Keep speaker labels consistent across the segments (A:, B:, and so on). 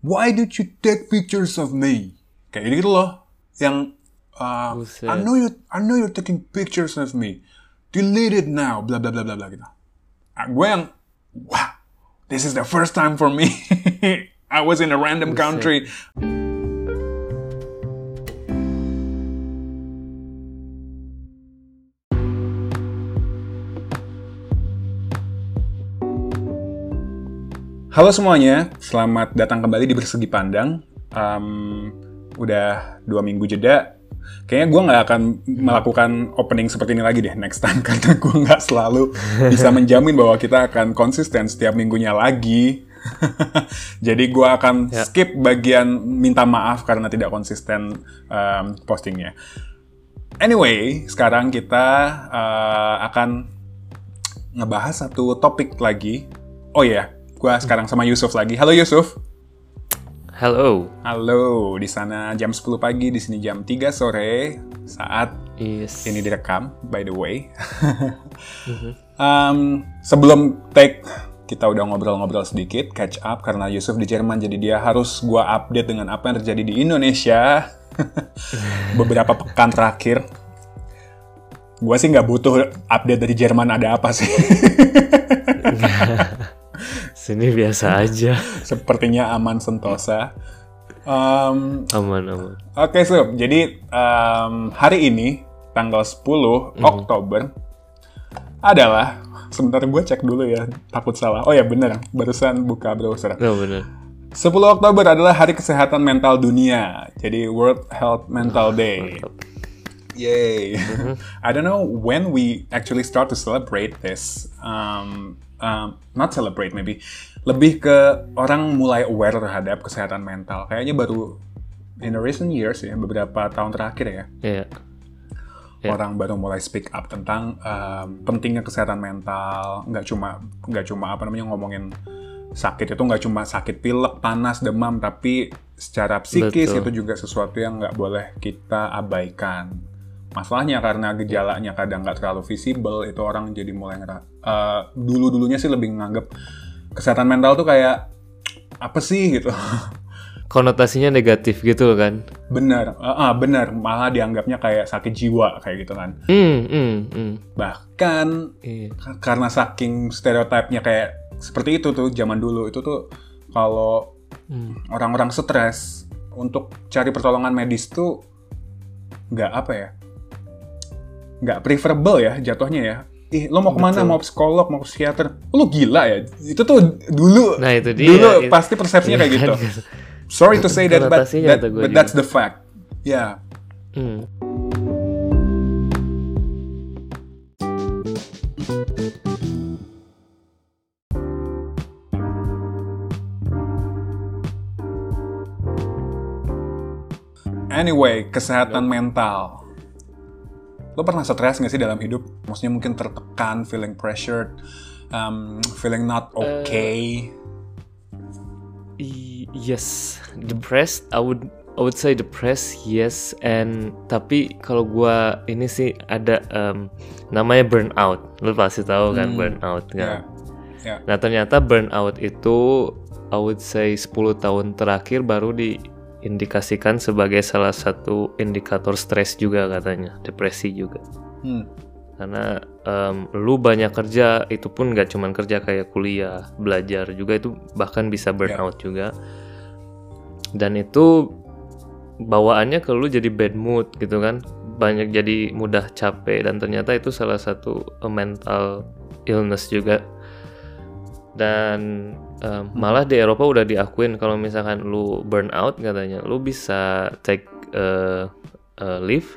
A: Why did you take pictures of me? Kayak gitu loh. Yang uh. I know you I know you're taking pictures of me. Delete it now. Bla bla bla bla bla gitu. Ah, gue yang wow, this is the first time for me. I was in a random country. Halo semuanya, selamat datang kembali di Bersegi Pandang. Um, udah dua minggu jeda. Kayaknya gue nggak akan melakukan opening seperti ini lagi deh next time karena gue nggak selalu bisa menjamin bahwa kita akan konsisten setiap minggunya lagi. Jadi gue akan
B: Ya.
A: skip bagian minta maaf karena tidak konsisten um, postingnya. Anyway, sekarang kita uh, akan ngebahas satu topik lagi. Oh iya, gue sekarang sama Yusuf lagi. Halo Yusuf.
B: Hello.
A: Halo, di sana jam 10 pagi, di sini jam 3 sore saat
B: Yes.
A: ini direkam, by the way. Um, sebelum take, kita udah ngobrol-ngobrol sedikit, catch up, karena Yusuf di Jerman, jadi dia harus gua update dengan apa yang terjadi di Indonesia beberapa pekan terakhir. Gua sih nggak butuh update dari Jerman ada apa sih.
B: Sini biasa aja.
A: Sepertinya aman sentosa. Um,
B: Aman aman.
A: Oke, Sup. Jadi, em, hari ini, tanggal 10 Oktober, adalah... Sebentar gue cek dulu ya, takut salah. Oh ya, bener. Barusan buka browser.
B: No bener.
A: 10 Oktober adalah Hari Kesehatan Mental Dunia. Jadi, World Health Mental Day. Yay. I don't know when we actually start to celebrate this. Um, um, not celebrate maybe. Lebih ke orang mulai aware terhadap kesehatan mental. Kayaknya baru in the recent years ya, beberapa tahun terakhir ya.
B: Iya. Ya.
A: Orang baru mulai speak up tentang um, pentingnya kesehatan mental. Nggak cuma nggak cuma apa namanya ngomongin sakit itu nggak cuma sakit pilek, panas, demam, tapi secara psikis
B: Betul.
A: itu juga sesuatu yang nggak boleh kita abaikan. Masalahnya karena gejalanya kadang nggak terlalu visible, itu orang jadi mulai ngera- eh, dulu-dulunya sih lebih menganggap kesehatan mental tuh kayak apa sih gitu.
B: Konotasinya negatif gitu kan.
A: bener, ah, ah, bener, malah dianggapnya kayak sakit jiwa kayak gitu kan.
B: Hmm, hmm, hmm.
A: Bahkan. Ka- karena saking stereotipnya kayak seperti itu tuh zaman dulu itu tuh kalau
B: Hmm.
A: orang-orang stres untuk cari pertolongan medis tuh nggak apa ya nggak preferable ya jatuhnya ya ih lo mau ke mana
B: Betul.
A: mau psikolog mau psikiater lo gila ya itu tuh dulu
B: Nah, itu dia.
A: dulu
B: Itu-
A: pasti persepsinya kayak
B: Iya
A: gitu
B: kan?
A: sorry to say that but, that- but that's the fact ya
B: Hmm.
A: Anyway, kesehatan mental. Lo pernah stres nggak sih dalam hidup? Maksudnya mungkin tertekan, feeling pressured, um, feeling not okay.
B: Y- Yes, depressed. I would I would say depressed. Yes, and tapi kalau gua ini sih ada em, namanya burnout. Lu pasti tahu kan
A: Hmm,
B: burnout kan.
A: ya.
B: Nah ternyata burnout itu I would say 10 tahun terakhir baru diindikasikan sebagai salah satu indikator stres juga katanya, depresi juga.
A: Hmm,
B: Karena em, lu banyak kerja, itu pun nggak cuman kerja kayak kuliah, belajar juga itu bahkan bisa burnout juga. Dan itu bawaannya ke lu jadi bad mood gitu kan, banyak jadi mudah capek dan ternyata itu salah satu eh, mental illness juga. Dan em, malah di Eropa udah diakuin kalau misalkan lu burnout katanya, lu bisa take eh, eh, leave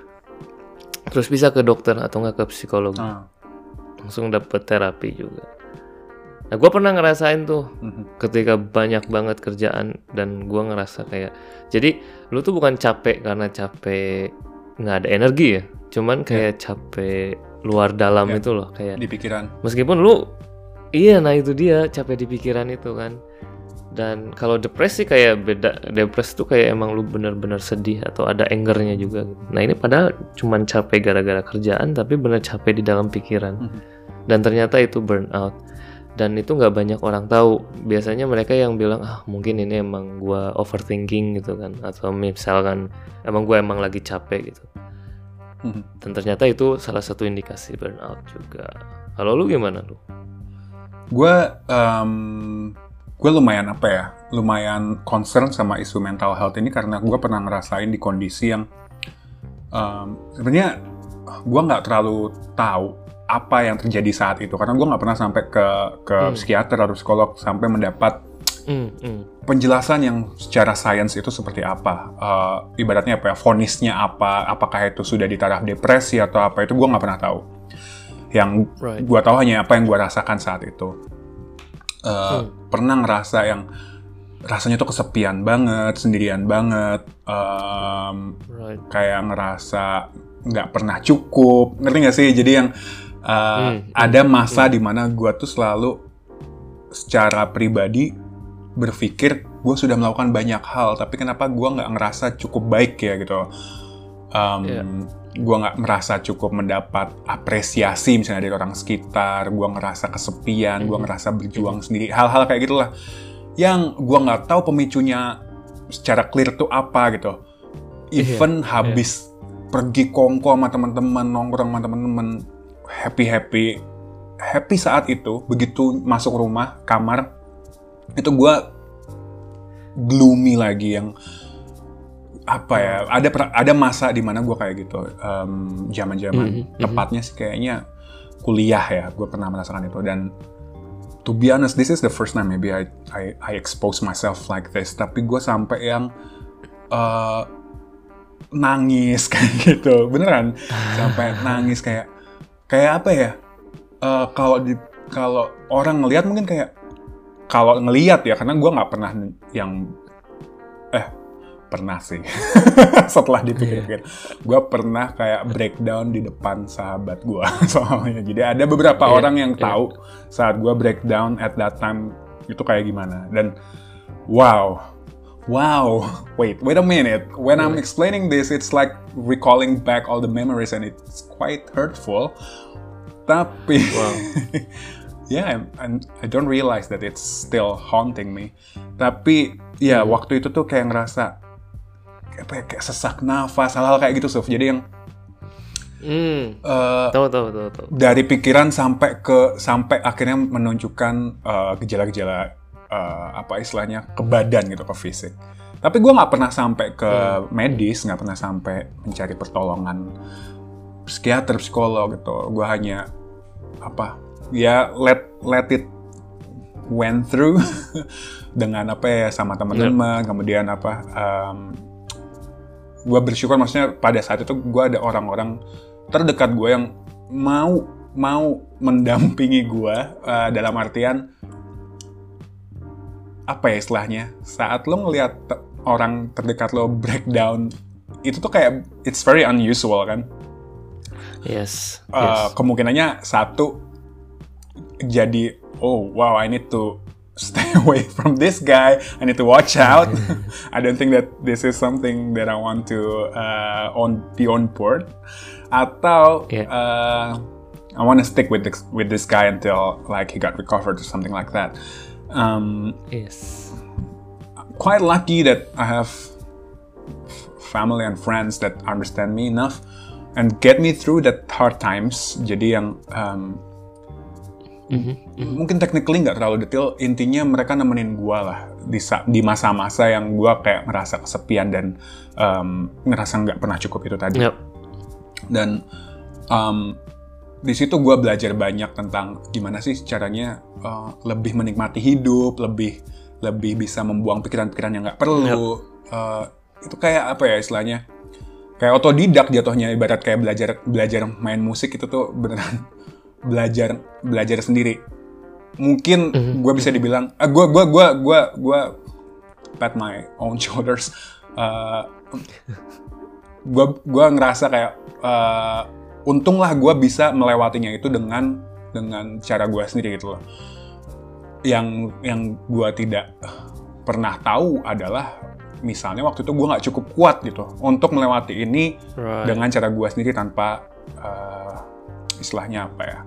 B: terus bisa ke dokter atau nggak ke psikolog
A: ah,
B: langsung dapet terapi juga nah gue pernah ngerasain tuh
A: mhm.
B: ketika banyak banget kerjaan dan gue ngerasa kayak jadi lu tuh bukan capek karena capek nggak ada energi ya cuman kayak capek luar dalam
A: Ya.
B: itu loh kayak
A: di pikiran.
B: meskipun lu iya nah itu dia capek di pikiran itu kan. Dan kalau depresi kayak beda depresi tuh kayak emang lu bener-bener sedih atau ada angernya juga. Nah ini padahal cuman capek gara-gara kerjaan tapi bener capek di dalam pikiran.
A: Mhm.
B: dan ternyata itu burnout. Dan itu nggak banyak orang tahu. Biasanya mereka yang bilang ah mungkin ini emang gua overthinking gitu kan. Atau misalkan emang gua emang lagi capek gitu. Hmm. dan ternyata itu salah satu indikasi burnout juga. Kalau lu gimana lu
A: gue um, gue lumayan apa ya lumayan concern sama isu mental health ini karena gue pernah ngerasain di kondisi yang um, sebenarnya gue nggak terlalu tahu apa yang terjadi saat itu karena gue nggak pernah sampai ke ke hmm. psikiater atau psikolog sampai mendapat hmm, hmm. penjelasan yang secara sains itu seperti apa uh, ibaratnya apa ya fonisnya apa apakah itu sudah di taraf depresi atau apa itu gue nggak pernah tahu yang right. gue tahu hanya apa yang gue rasakan saat itu uh, hmm. pernah ngerasa yang rasanya tuh kesepian banget sendirian banget um, right. kayak ngerasa nggak pernah cukup ngerti nggak sih jadi yang Uh, hmm. Ada masa hmm. di mana gue tuh selalu secara pribadi berpikir gue sudah melakukan banyak hal, tapi kenapa gue nggak ngerasa cukup baik ya gitu. Um, yeah. Gue nggak merasa cukup mendapat apresiasi misalnya dari orang sekitar, gue ngerasa kesepian, hmm. gue ngerasa berjuang hmm. sendiri, hal-hal kayak gitulah. Yang gue nggak tahu pemicunya secara clear tuh apa gitu. Iya, Even yeah. habis yeah. pergi kongko sama teman-teman, nongkrong sama teman-teman, happy happy happy saat itu begitu masuk rumah kamar itu gue gloomy lagi yang apa ya ada ada masa di mana gue kayak gitu um, zaman mm -hmm. tepatnya sih kayaknya kuliah ya gue pernah merasakan itu. Dan to be honest this is the first time maybe I I, I expose myself like this. Tapi gue sampai yang uh, nangis kayak gitu. Beneran. Sampai nangis kayak kayak apa ya uh, kalau di kalau orang ngelihat mungkin kayak kalau ngelihat ya karena gue nggak pernah yang eh pernah sih. Setelah dipikir-pikir. Yeah. gue pernah kayak breakdown di depan sahabat gue soalnya. Jadi ada beberapa yeah, orang yang yeah. tahu saat gue breakdown at that time itu kayak gimana. Dan wow wow wait wait a minute. When I'm explaining this it's like recalling back all the memories and it's quite hurtful. Tapi wow. yeah and I don't realize that it's still haunting me. Tapi ya waktu itu tuh kayak ngerasa kayak, ya, kayak sesak nafas hal-hal kayak gitu Suf jadi yang
B: Hmm. Uh, tahu tahu tahu tahu.
A: Dari pikiran sampai ke sampai akhirnya menunjukkan uh, gejala-gejala uh, apa istilahnya ke badan gitu ke fisik. Tapi gue nggak pernah sampai ke hmm. medis, nggak pernah sampai mencari pertolongan psikiater, psikolog gitu. Gue hanya apa ya let let it went through dengan apa ya sama teman-teman, yep. kemudian apa um, gue bersyukur maksudnya pada saat itu gue ada orang-orang terdekat gue yang mau mau mendampingi gue uh, dalam artian apa ya istilahnya saat lo ngelihat orang terdekat lo breakdown itu tuh kayak it's very unusual kan
B: Yes.
A: Uh, yes. Kemungkinannya satu jadi oh wow I need to stay away from this guy. I need to watch out. I don't think that this is something that I want to uh, on be on board. Atau yeah. uh, I want to stick with this, with this guy until like he got recovered or something like that. Um,
B: yes.
A: Quite lucky that I have family and friends that understand me enough and get me through that hard times. Jadi yang um, mm-hmm. mungkin technically nggak terlalu detail, intinya mereka nemenin gue lah di di masa-masa yang gue kayak ngerasa kesepian dan um, ngerasa nggak pernah cukup itu tadi. Yep. Dan um, di situ gue belajar banyak tentang gimana sih caranya uh, lebih menikmati hidup, lebih lebih bisa membuang pikiran-pikiran yang nggak perlu. Yep. Uh, itu kayak apa ya istilahnya? kayak otodidak jatuhnya ibarat kayak belajar belajar main musik itu tuh beneran belajar belajar sendiri mungkin mm-hmm. gue bisa dibilang uh, gue gue gue gue gue pat my own shoulders uh, gue gue ngerasa kayak uh, untunglah gue bisa melewatinya itu dengan dengan cara gue sendiri gitu loh yang yang gue tidak pernah tahu adalah misalnya waktu itu gue nggak cukup kuat gitu untuk melewati ini right. dengan cara gue sendiri tanpa uh, istilahnya apa ya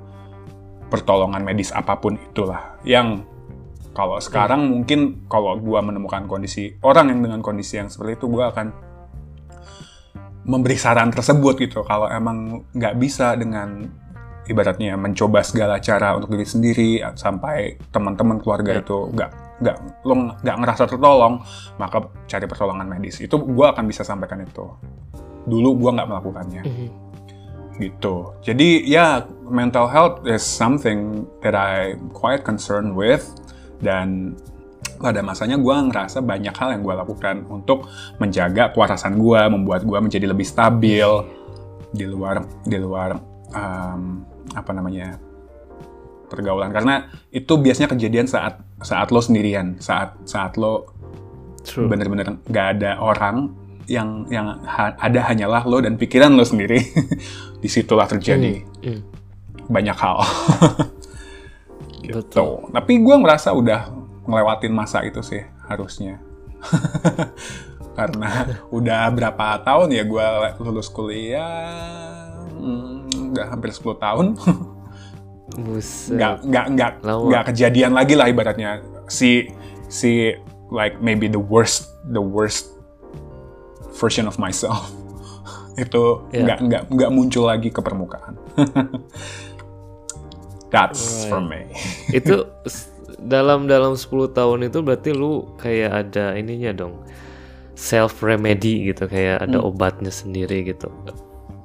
A: pertolongan medis apa pun itulah. Yang kalau sekarang mungkin kalau gua menemukan kondisi orang yang dengan kondisi yang seperti itu gua akan memberi saran tersebut gitu. Kalau emang nggak bisa dengan ibaratnya mencoba segala cara untuk diri sendiri sampai teman-teman keluarga itu nggak nggak lo nggak ngerasa tertolong maka cari pertolongan medis. Itu gue akan bisa sampaikan itu. Dulu gue nggak melakukannya. Gitu. Jadi ya mental health is something that I quite concerned with dan pada masanya gue ngerasa banyak hal yang gue lakukan untuk menjaga kewarasan gue, membuat gue menjadi lebih stabil di luar di luar um, apa namanya pergaulan karena itu biasanya kejadian saat saat lo sendirian, saat saat lo bener-bener nggak ada orang yang yang ha, ada hanyalah lo dan pikiran lo sendiri. Di situlah terjadi mm, mm. Banyak hal. gitu. Betul. Tapi gue merasa udah ngelewatin masa itu sih harusnya. Karena udah berapa tahun ya gue lulus kuliah, hmm, udah hampir 10 tahun.
B: Buset.
A: Nggak, nggak, nggak, nggak kejadian lagi lah ibaratnya. Si, si like maybe the worst, the worst version of myself. itu yeah. nggak, nggak, nggak muncul lagi ke permukaan. That's right. for me.
B: itu dalam dalam 10 tahun itu berarti lu kayak ada ininya dong self remedy gitu kayak ada hmm. obatnya sendiri gitu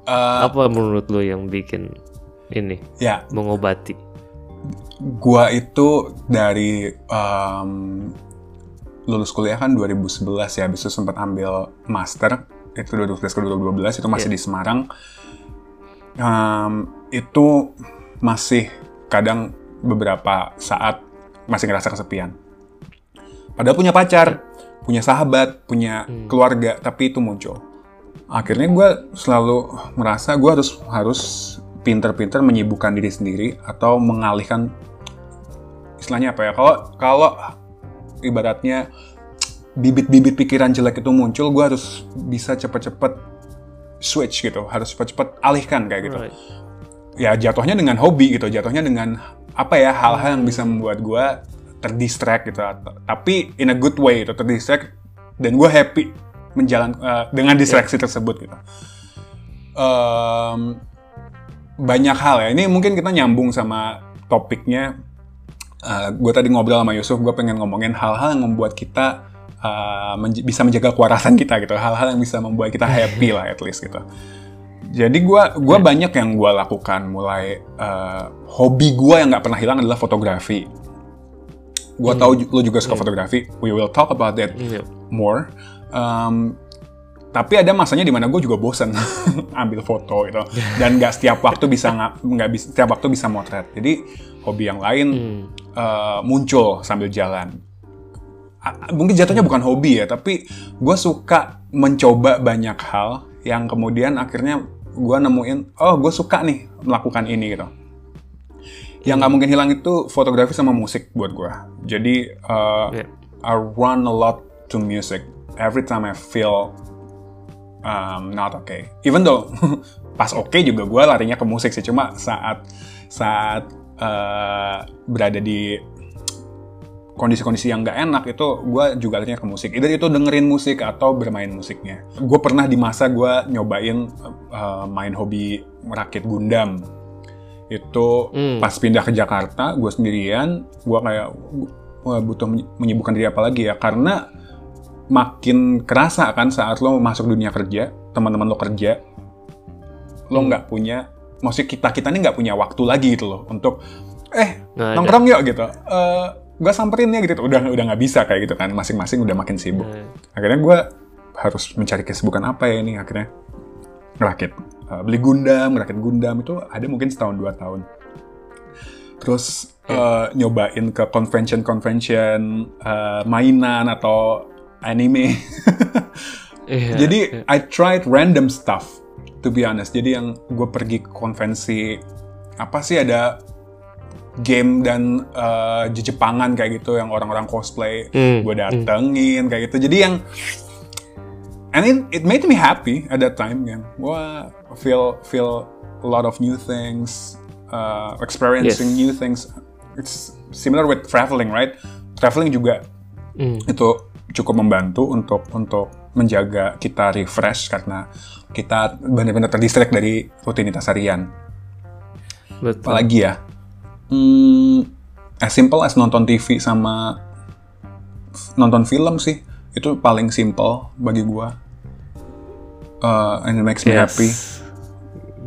B: uh, apa menurut lu yang bikin ini
A: ya
B: mengobati
A: gua itu dari um, lulus kuliah kan 2011 ya habis itu sempat ambil master itu 2011 ke 2012 itu masih yeah. di Semarang um, itu masih kadang beberapa saat masih ngerasa kesepian. Padahal punya pacar, punya sahabat, punya hmm. keluarga, tapi itu muncul. Akhirnya gue selalu merasa gue harus harus pinter-pinter menyibukkan diri sendiri atau mengalihkan istilahnya apa ya? Kalau kalau ibaratnya bibit-bibit pikiran jelek itu muncul, gue harus bisa cepet-cepet switch gitu, harus cepet-cepet alihkan kayak gitu. Right. Ya jatuhnya dengan hobi gitu, jatuhnya dengan apa ya hal-hal yang bisa membuat gue terdistract gitu tapi in a good way itu terdistract dan gue happy menjalan uh, dengan distraksi yeah. tersebut gitu. Um, banyak hal ya ini mungkin kita nyambung sama topiknya. Uh, gue tadi ngobrol sama Yusuf gue pengen ngomongin hal-hal yang membuat kita uh, menj bisa menjaga kewarasan kita gitu hal-hal yang bisa membuat kita happy lah at least gitu jadi gue gua yeah. banyak yang gue lakukan mulai uh, hobi gue yang nggak pernah hilang adalah fotografi. Gue mm. tahu lo juga suka mm. fotografi. We will talk about that yeah. more. Um, tapi ada masanya di mana gue juga bosen ambil foto gitu dan nggak setiap waktu bisa nggak bisa setiap waktu bisa motret jadi hobi yang lain mm. uh, muncul sambil jalan mungkin jatuhnya bukan hobi ya tapi gue suka mencoba banyak hal yang kemudian akhirnya gue nemuin oh gue suka nih melakukan ini gitu. Yang nggak mungkin hilang itu fotografi sama musik buat gue jadi uh, yeah. I run a lot to music. Every time I feel um, not okay. Even though pas oke okay juga gue larinya ke musik sih. Cuma saat saat uh, berada di kondisi-kondisi yang gak enak itu gue juga larinya ke musik. Either itu dengerin musik atau bermain musiknya. Gue pernah di masa gue nyobain uh, main hobi merakit Gundam. Itu hmm. pas pindah ke Jakarta, gue sendirian, gue kayak gua butuh menyibukkan diri apa lagi ya. Karena makin kerasa kan saat lo masuk dunia kerja, teman-teman lo kerja, lo hmm. nggak hmm. punya, maksud kita kita ini nggak punya waktu lagi gitu loh untuk eh nah, nongkrong yuk gitu. Uh, gue samperin ya gitu. Udah udah nggak bisa kayak gitu kan. Masing-masing udah makin sibuk. Hmm. akhirnya gue harus mencari kesibukan apa ya ini akhirnya ngerakit uh, beli Gundam ngerakit Gundam. Itu ada mungkin setahun dua tahun. Terus uh, nyobain ke convention convention uh, mainan atau anime. Yeah, jadi yeah. I tried random stuff to be honest. Jadi yang gue pergi ke konvensi apa sih ada game dan uh, Jepangan kayak gitu yang orang-orang cosplay mm. gue datengin mm. kayak gitu jadi yang and it, it made me happy at that time kan gue feel feel a lot of new things uh, experiencing
B: Yes.
A: new things. It's similar with traveling, right? Traveling juga
B: Hmm.
A: itu cukup membantu untuk untuk menjaga kita refresh karena kita benar-benar terdistract dari rutinitas harian.
B: Betul.
A: Apalagi ya, hmm, as simple as nonton TV sama nonton film sih, itu paling simple bagi gua. Uh, and it makes me happy.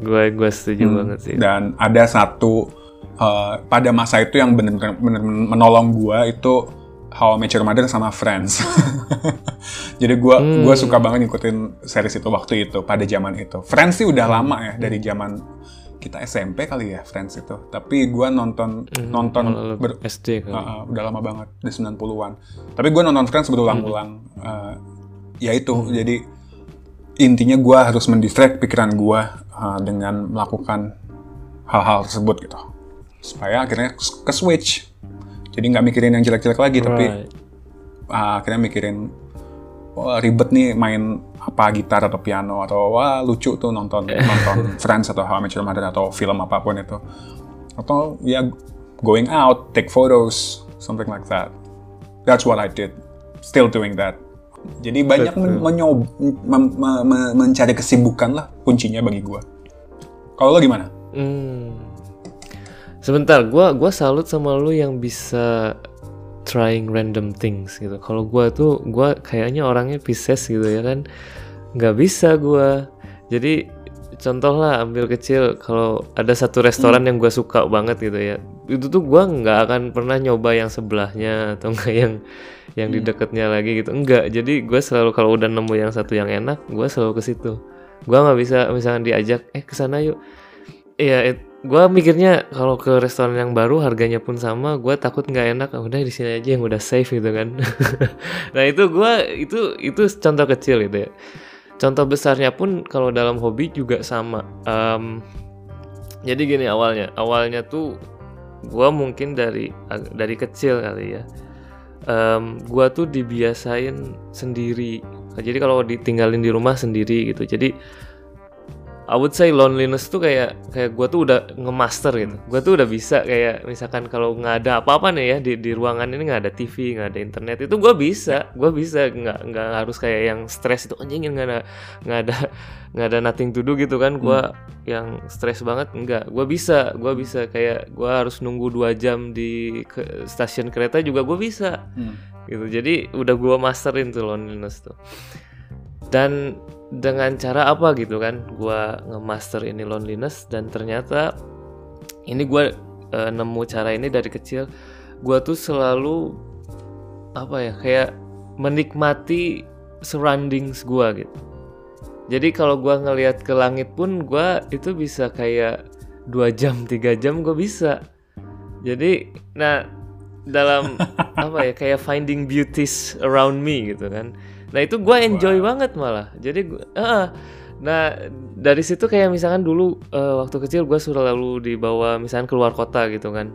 B: Gue gue setuju
A: Hmm.
B: banget sih.
A: Dan ada satu uh, pada masa itu yang benar-benar menolong gua itu How I Met Your Mother sama Friends. Jadi gua
B: Hmm.
A: gua suka banget ngikutin series itu waktu itu pada zaman itu. Friends sih udah lama ya dari zaman kita SMP kali ya Friends itu. Tapi gua nonton nonton
B: Kalau lu
A: ber-
B: SD.
A: Uh, uh, udah lama banget di 90-an. Tapi gue nonton Friends berulang-ulang. Uh, ya itu, jadi intinya gue harus mendistract pikiran gue uh, dengan melakukan hal-hal tersebut gitu. Supaya akhirnya ke switch. Jadi nggak mikirin yang jelek-jelek lagi, tapi
B: Right.
A: uh, akhirnya mikirin wah ribet nih main apa gitar atau piano atau wah lucu tuh nonton nonton Friends atau How I Met Your Mother atau film apa pun itu. Atau ya going out take photos something like that. That's what I did. Still doing that. Jadi banyak men- menyob- mem- me- me- mencari kesibukan lah kuncinya bagi gua. Kalau lo gimana?
B: Hmm. Sebentar, gua gua salut sama lu yang bisa trying random things gitu. Kalau gua tuh gua kayaknya orangnya Pisces gitu ya kan. nggak bisa gua. Jadi contoh lah ambil kecil kalau ada satu restoran yang gua suka banget gitu ya. Itu tuh gua nggak akan pernah nyoba yang sebelahnya atau enggak yang yang di deketnya lagi gitu. Enggak. Jadi gua selalu kalau udah nemu yang satu yang enak, gua selalu ke situ. Gua nggak bisa misalkan diajak eh ke sana yuk. Iya, it- gua mikirnya kalau ke restoran yang baru harganya pun sama, gua takut nggak enak. Ah, Udah di sini aja yang udah safe gitu kan. nah itu gua itu itu contoh kecil gitu ya. Contoh besarnya pun kalau dalam hobi juga sama. Em, jadi gini awalnya, awalnya tuh gua mungkin dari dari kecil kali ya. Em, gua tuh dibiasain sendiri. Jadi kalau ditinggalin di rumah sendiri gitu. Jadi I would say loneliness tuh kayak kayak gue tuh udah ngemaster gitu. Gue tuh udah bisa kayak misalkan kalau nggak ada apa-apa nih ya di di ruangan ini nggak ada TV, nggak ada internet itu gue bisa, gue bisa nggak nggak harus kayak yang stres itu anjing nggak ada nggak ada nggak ada nothing to do gitu kan. Gue yang stres banget nggak. Gue bisa, gue bisa kayak gue harus nunggu dua jam di ke- stasiun kereta juga gue bisa. Gitu. Jadi udah gua masterin tuh loneliness tuh. Dan dengan cara apa gitu kan? Gua ngemaster ini loneliness dan ternyata ini gua eh, nemu cara ini dari kecil. Gua tuh selalu apa ya kayak menikmati surroundings gua gitu. Jadi kalau gua ngelihat ke langit pun gua itu bisa kayak dua jam tiga jam gue bisa. Jadi nah dalam apa ya kayak finding beauties around me gitu kan nah itu gue enjoy banget malah. Jadi gua, ah, nah dari situ kayak misalkan dulu eh, waktu kecil gue selalu dibawa misalkan keluar kota gitu kan.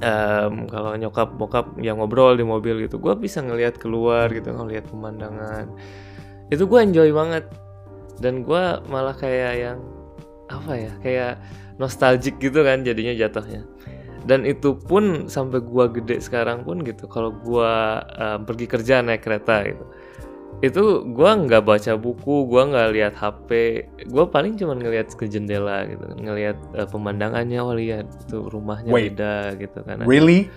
B: Em, kalau nyokap bokap yang ngobrol di mobil gitu gue bisa ngelihat keluar gitu ngelihat pemandangan. Itu gue enjoy banget. Dan gue malah kayak yang apa ya kayak nostalgic gitu kan jadinya jatuhnya. Dan itu pun sampai gua gede sekarang pun gitu kalau gua eh, pergi kerja naik kereta gitu itu gua nggak baca buku gua nggak lihat HP gua paling cuma ngelihat ke jendela gitu ngelihat eh, pemandangannya oh lihat tuh rumahnya
A: Wait.
B: beda gitu kan.
A: Really?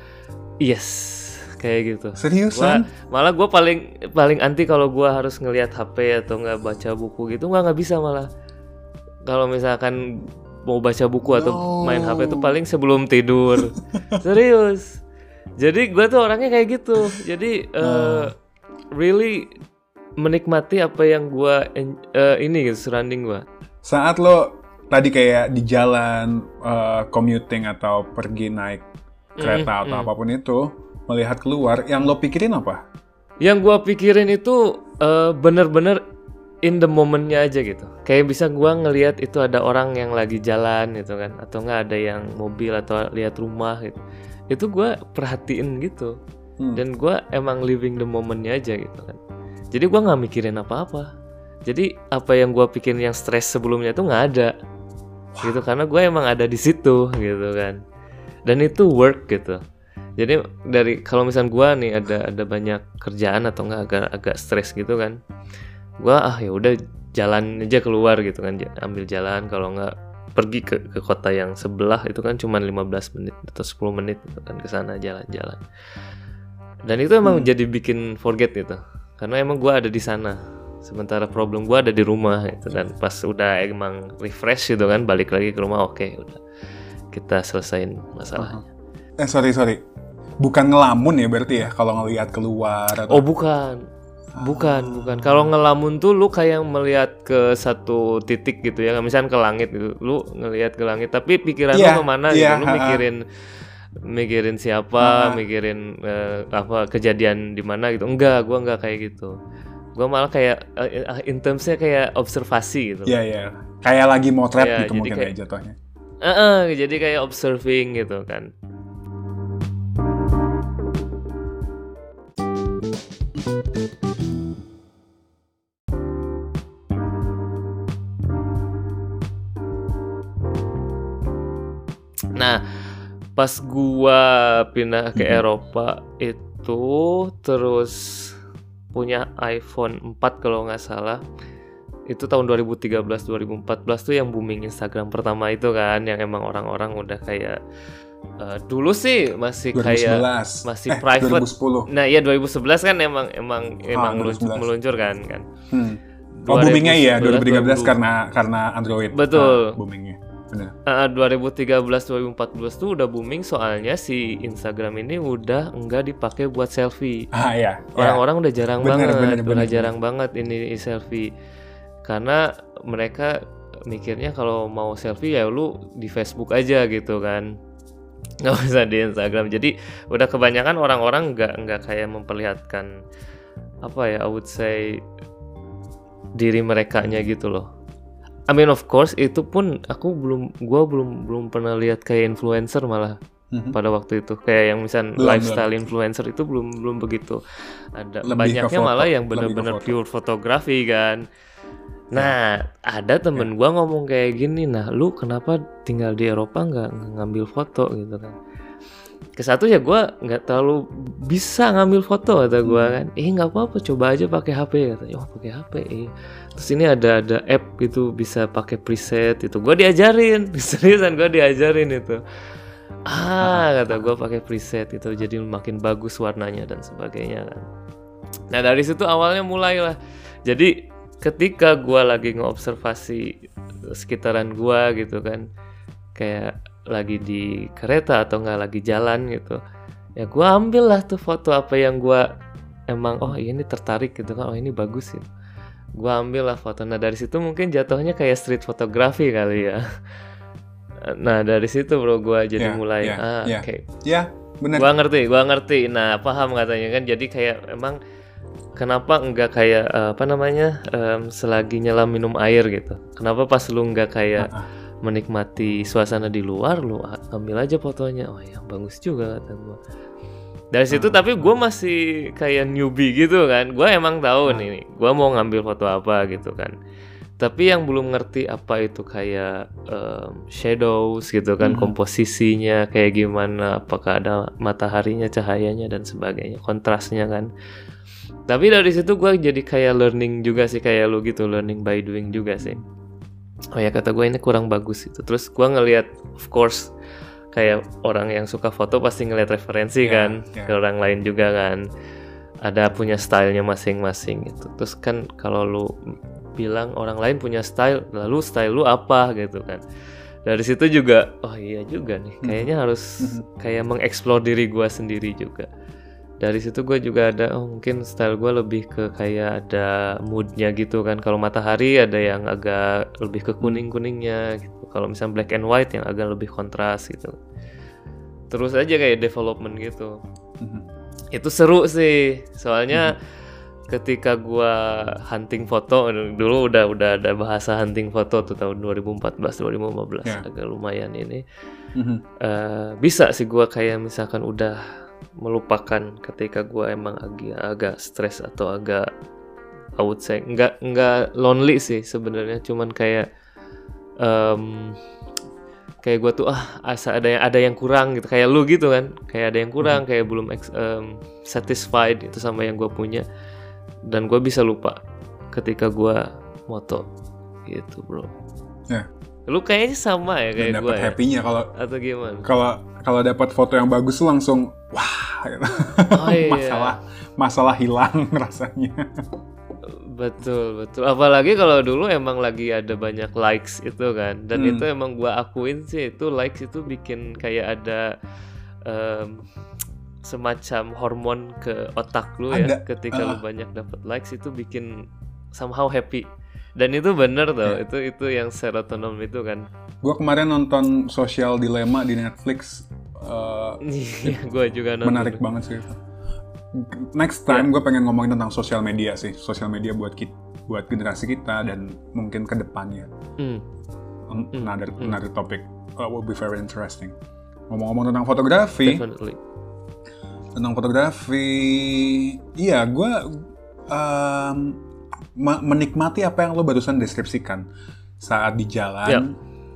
B: Yes kayak gitu.
A: Seriusan?
B: Gua, malah gue paling paling anti kalau gue harus ngelihat HP atau nggak baca buku gitu nggak nggak bisa malah. Kalau misalkan mau baca buku atau
A: No.
B: main HP itu paling sebelum tidur. Serius. Jadi gue tuh orangnya kayak gitu. Jadi eh, really menikmati apa yang gue ini gitu surrounding gue
A: saat lo tadi kayak di jalan uh, commuting atau pergi naik kereta atau apa pun itu melihat keluar yang lo pikirin apa?
B: Yang gua pikirin itu eh, bener-bener in the momennya aja gitu. Kayak bisa gua ngelihat itu ada orang yang lagi jalan gitu kan atau nggak ada yang mobil atau lihat rumah gitu. Itu gua perhatiin gitu.
A: Hmm.
B: dan gua emang living the momennya aja gitu kan jadi gua nggak mikirin apa-apa. Jadi apa yang gua pikirin yang stres sebelumnya tuh nggak ada. Gitu karena gue emang ada di situ gitu kan. Dan itu work gitu. Jadi dari kalau misal gue nih ada ada banyak kerjaan atau enggak agak agak stres gitu kan gue ah ya udah jalan aja keluar gitu kan. Ambil jalan kalau enggak pergi ke, ke kota yang sebelah itu kan cuma 15 menit atau 10 menit gitu kan ke sana jalan-jalan. Dan itu emang hmm. jadi bikin forget gitu karena emang gue ada di sana. Sementara problem gue ada di rumah gitu. Kan pas udah emang refresh gitu kan balik lagi ke rumah oke okay, udah. Kita selesain masalahnya.
A: Eh sorry sorry. Bukan ngelamun ya berarti ya kalau ngelihat keluar atau...
B: oh bukan. Bukan ah. bukan. Kalau ngelamun tuh lu kayak melihat ke satu titik gitu ya. Misalnya ke langit gitu. Lu ngelihat ke langit tapi pikiran yeah, lu ke mana yeah, gitu? Lu mikirin mikirin siapa, uh, mikirin uh, apa kejadian di mana gitu. Enggak, gua enggak kayak gitu. Gua malah kayak uh, in termsnya kayak observasi gitu.
A: Iya, yeah, iya. Yeah. Kayak lagi motret yeah, gitu mungkin kayak, ya jatuhnya.
B: Uh, uh, jadi kayak observing gitu kan. Nah, pas gua pindah ke hmm. Eropa itu terus punya iPhone 4 kalau nggak salah itu tahun 2013 2014 tuh yang booming Instagram pertama itu kan yang emang orang-orang udah kayak uh, dulu sih masih 2011. kayak masih eh, private 2010. nah iya 2011 kan emang emang ah, emang meluncur kan kan hmm.
A: oh boomingnya iya 2013 2000. karena karena Android
B: betul uh, boomingnya Benar. Uh, 2013 2014 tuh udah booming soalnya si Instagram ini udah enggak dipakai buat selfie.
A: Ah iya.
B: Orang-orang ya. udah jarang bener, banget, bener, bener, udah jarang banget ini selfie. Karena mereka mikirnya kalau mau selfie ya lu di Facebook aja gitu kan. Nggak usah di Instagram. Jadi udah kebanyakan orang-orang nggak nggak kayak memperlihatkan apa ya, I would say diri mereka nya gitu loh I mean of course itu pun aku belum gua belum belum pernah lihat kayak influencer malah mm-hmm. pada waktu itu kayak yang misal lifestyle belum. influencer itu belum belum begitu ada lebih banyaknya foto, malah yang benar-benar pure fotografi kan nah yeah. ada temen yeah. gua ngomong kayak gini nah lu kenapa tinggal di Eropa nggak ngambil foto gitu kan ke satu ya gue nggak terlalu bisa ngambil foto kata gue hmm. kan. Eh nggak apa-apa coba aja pakai HP katanya oh pakai HP eh. terus ini ada ada app itu bisa pakai preset itu. Gue diajarin seriusan gue diajarin itu. Ah kata gue pakai preset itu jadi makin bagus warnanya dan sebagainya kan. Nah dari situ awalnya mulailah. Jadi ketika gue lagi ngobservasi sekitaran gue gitu kan kayak lagi di kereta atau nggak lagi jalan gitu. Ya gue ambil lah tuh foto apa yang gue emang oh ini tertarik gitu kan oh ini bagus gitu gue ambil lah foto. Nah dari situ mungkin jatuhnya kayak street fotografi kali ya. Nah dari situ bro gue jadi yeah, mulai yeah, ah yeah. oke. Okay.
A: ya yeah, benar.
B: Gue ngerti gue ngerti. Nah paham katanya kan. Jadi kayak emang kenapa enggak kayak apa namanya um, selagi nyelam minum air gitu. Kenapa pas lu enggak kayak uh -uh menikmati suasana di luar lu ambil aja fotonya oh ya bagus juga kata gue dari situ hmm. tapi gue masih kayak newbie gitu kan gue emang tahu hmm. nih gue mau ngambil foto apa gitu kan tapi yang belum ngerti apa itu kayak um, shadows gitu kan hmm. komposisinya kayak gimana apakah ada mataharinya cahayanya dan sebagainya kontrasnya kan tapi dari situ gue jadi kayak learning juga sih kayak lu gitu learning by doing juga sih oh ya kata gue ini kurang bagus itu terus gue ngelihat of course kayak orang yang suka foto pasti ngeliat referensi yeah, kan yeah. ke orang lain juga kan ada punya stylenya masing-masing gitu terus kan kalau lu bilang orang lain punya style lalu style lu apa gitu kan dari situ juga oh iya juga nih hmm. kayaknya harus hmm. kayak mengeksplor diri gue sendiri juga dari situ gue juga ada oh mungkin style gue lebih ke kayak ada moodnya gitu kan kalau matahari ada yang agak lebih ke kuning kuningnya gitu kalau misalnya black and white yang agak lebih kontras gitu terus aja kayak development gitu mm-hmm. itu seru sih soalnya mm-hmm. ketika gue hunting foto dulu udah udah ada bahasa hunting foto tuh tahun 2014 2015 yeah. agak lumayan ini mm-hmm. uh, bisa sih gue kayak misalkan udah melupakan ketika gue emang agak agak stres atau agak I would say nggak nggak lonely sih sebenarnya. Cuman kayak um, kayak gue tuh ah asa ada yang ada yang kurang gitu. Kayak lu gitu kan. Kayak ada yang kurang hmm. kayak belum um, satisfied itu sama yang gue punya. Dan gue bisa lupa ketika gue moto gitu bro.
A: Ya
B: lu kayaknya sama ya kayak gue
A: ya? happy-nya kalau
B: atau gimana
A: kalau kalau dapat foto yang bagus langsung wah gitu. oh, iya. masalah masalah hilang rasanya
B: Betul, betul. Apalagi kalau dulu emang lagi ada banyak likes itu kan. Dan hmm. itu emang gua akuin sih itu likes itu bikin kayak ada um, semacam hormon ke otak lu ya. ada. ya ketika uh. lu banyak dapat likes itu bikin somehow happy. Dan itu bener tuh, yeah. itu itu yang serotonin itu kan.
A: Gua kemarin nonton Social Dilemma di Netflix. Uh,
B: iya, gua juga nonton.
A: Menarik banget sih itu next time yeah. gue pengen ngomongin tentang sosial media sih sosial media buat kita buat generasi kita dan mungkin ke depannya mm. another mm. another topic uh, will be very interesting ngomong-ngomong tentang fotografi
B: Definitely.
A: tentang fotografi iya gue um, menikmati apa yang lo barusan deskripsikan saat di jalan yeah.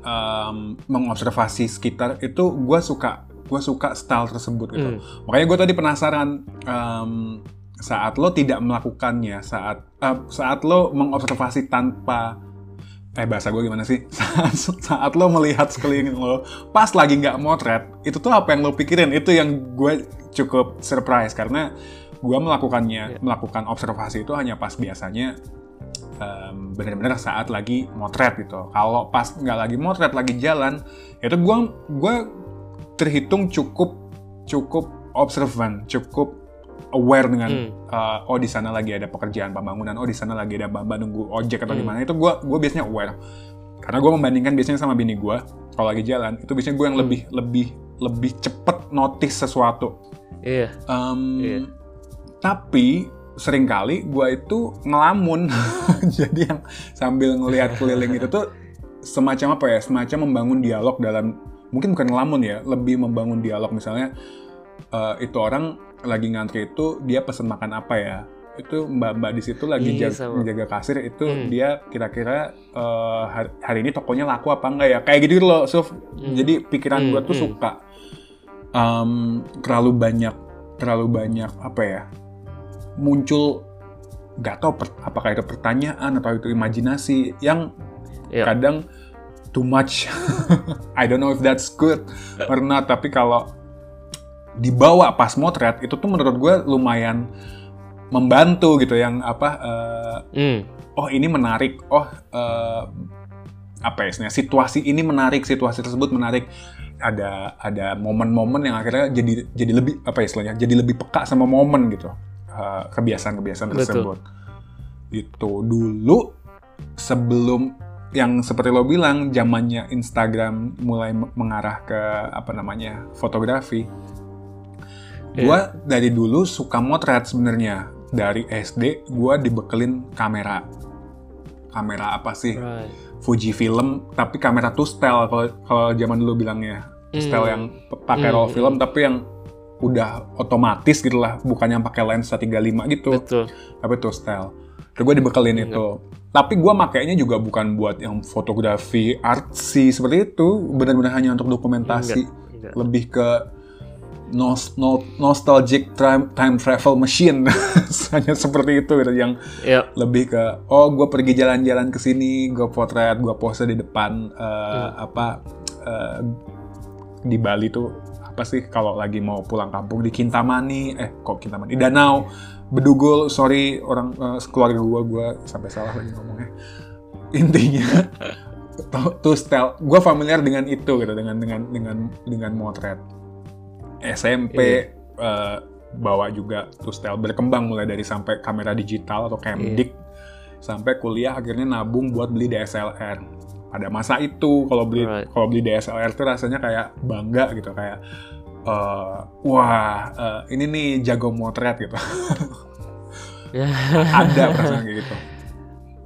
A: um, mengobservasi sekitar itu gue suka gue suka style tersebut gitu. Mm. Makanya gue tadi penasaran um, saat lo tidak melakukannya, saat uh, saat lo mengobservasi tanpa eh bahasa gue gimana sih saat, saat lo melihat sekeliling lo pas lagi nggak motret itu tuh apa yang lo pikirin itu yang gue cukup surprise karena gue melakukannya yeah. melakukan observasi itu hanya pas biasanya um, benar-benar saat lagi motret gitu kalau pas nggak lagi motret lagi jalan itu gue gue terhitung cukup cukup observan, cukup aware dengan hmm. uh, oh di sana lagi ada pekerjaan pembangunan, oh di sana lagi ada mbak nunggu ojek atau hmm. gimana itu gue gue biasanya aware karena gue membandingkan biasanya sama bini gue kalau lagi jalan itu biasanya gue yang hmm. lebih lebih lebih cepet notice sesuatu.
B: Iya. Yeah.
A: Um, yeah. Tapi sering kali gue itu ngelamun jadi yang sambil ngelihat keliling itu tuh semacam apa ya semacam membangun dialog dalam mungkin bukan ngelamun ya, lebih membangun dialog misalnya uh, itu orang lagi ngantri itu dia pesen makan apa ya itu mbak-mbak di situ lagi iya, jaga, jaga kasir itu hmm. dia kira-kira uh, hari, hari ini tokonya laku apa enggak ya kayak gitu loh so hmm. jadi pikiran hmm. gue tuh hmm. suka um, terlalu banyak terlalu banyak apa ya muncul nggak tau per, apakah itu pertanyaan atau itu imajinasi yang yeah. kadang too much. I don't know if that's good or not, tapi kalau dibawa pas motret itu tuh menurut gue lumayan membantu gitu yang apa uh, mm. oh ini menarik oh uh, apa ya situasi ini menarik situasi tersebut menarik ada ada momen-momen yang akhirnya jadi jadi lebih apa ya istilahnya jadi lebih peka sama momen gitu uh, kebiasaan-kebiasaan tersebut itu dulu sebelum yang seperti lo bilang zamannya Instagram mulai mengarah ke apa namanya fotografi. Yeah. Gue dari dulu suka motret sebenarnya dari SD gue dibekelin kamera. Kamera apa sih? Right. Fuji film tapi kamera two style kalau kalau zaman dulu bilangnya. Mm. Style yang pakai mm. roll film hmm. tapi yang udah otomatis gitu lah, bukan yang pakai lensa 35 gitu.
B: Betul.
A: Tapi two style. Terus gue dibekelin mm. itu tapi gue makainya juga bukan buat yang fotografi artsy seperti itu benar-benar hanya untuk dokumentasi enggak, enggak. lebih ke nost no, nostalgic time, time travel machine hanya seperti itu gitu yang
B: yep.
A: lebih ke oh gue pergi jalan-jalan ke sini gue potret gue pose di depan uh, apa uh, di Bali tuh apa sih kalau lagi mau pulang kampung di Kintamani? Eh kok Kintamani? Danau bedugul. Sorry orang uh, keluarga gue gue sampai salah lagi ngomongnya. Intinya tuh style gue familiar dengan itu gitu dengan dengan dengan dengan motret. SMP iya. uh, bawa juga tuh style berkembang mulai dari sampai kamera digital atau camdic iya. sampai kuliah akhirnya nabung buat beli DSLR pada masa itu kalau beli right. kalau beli DSLR tuh rasanya kayak bangga gitu kayak uh, wah uh, ini nih jago motret gitu ada perasaan kayak gitu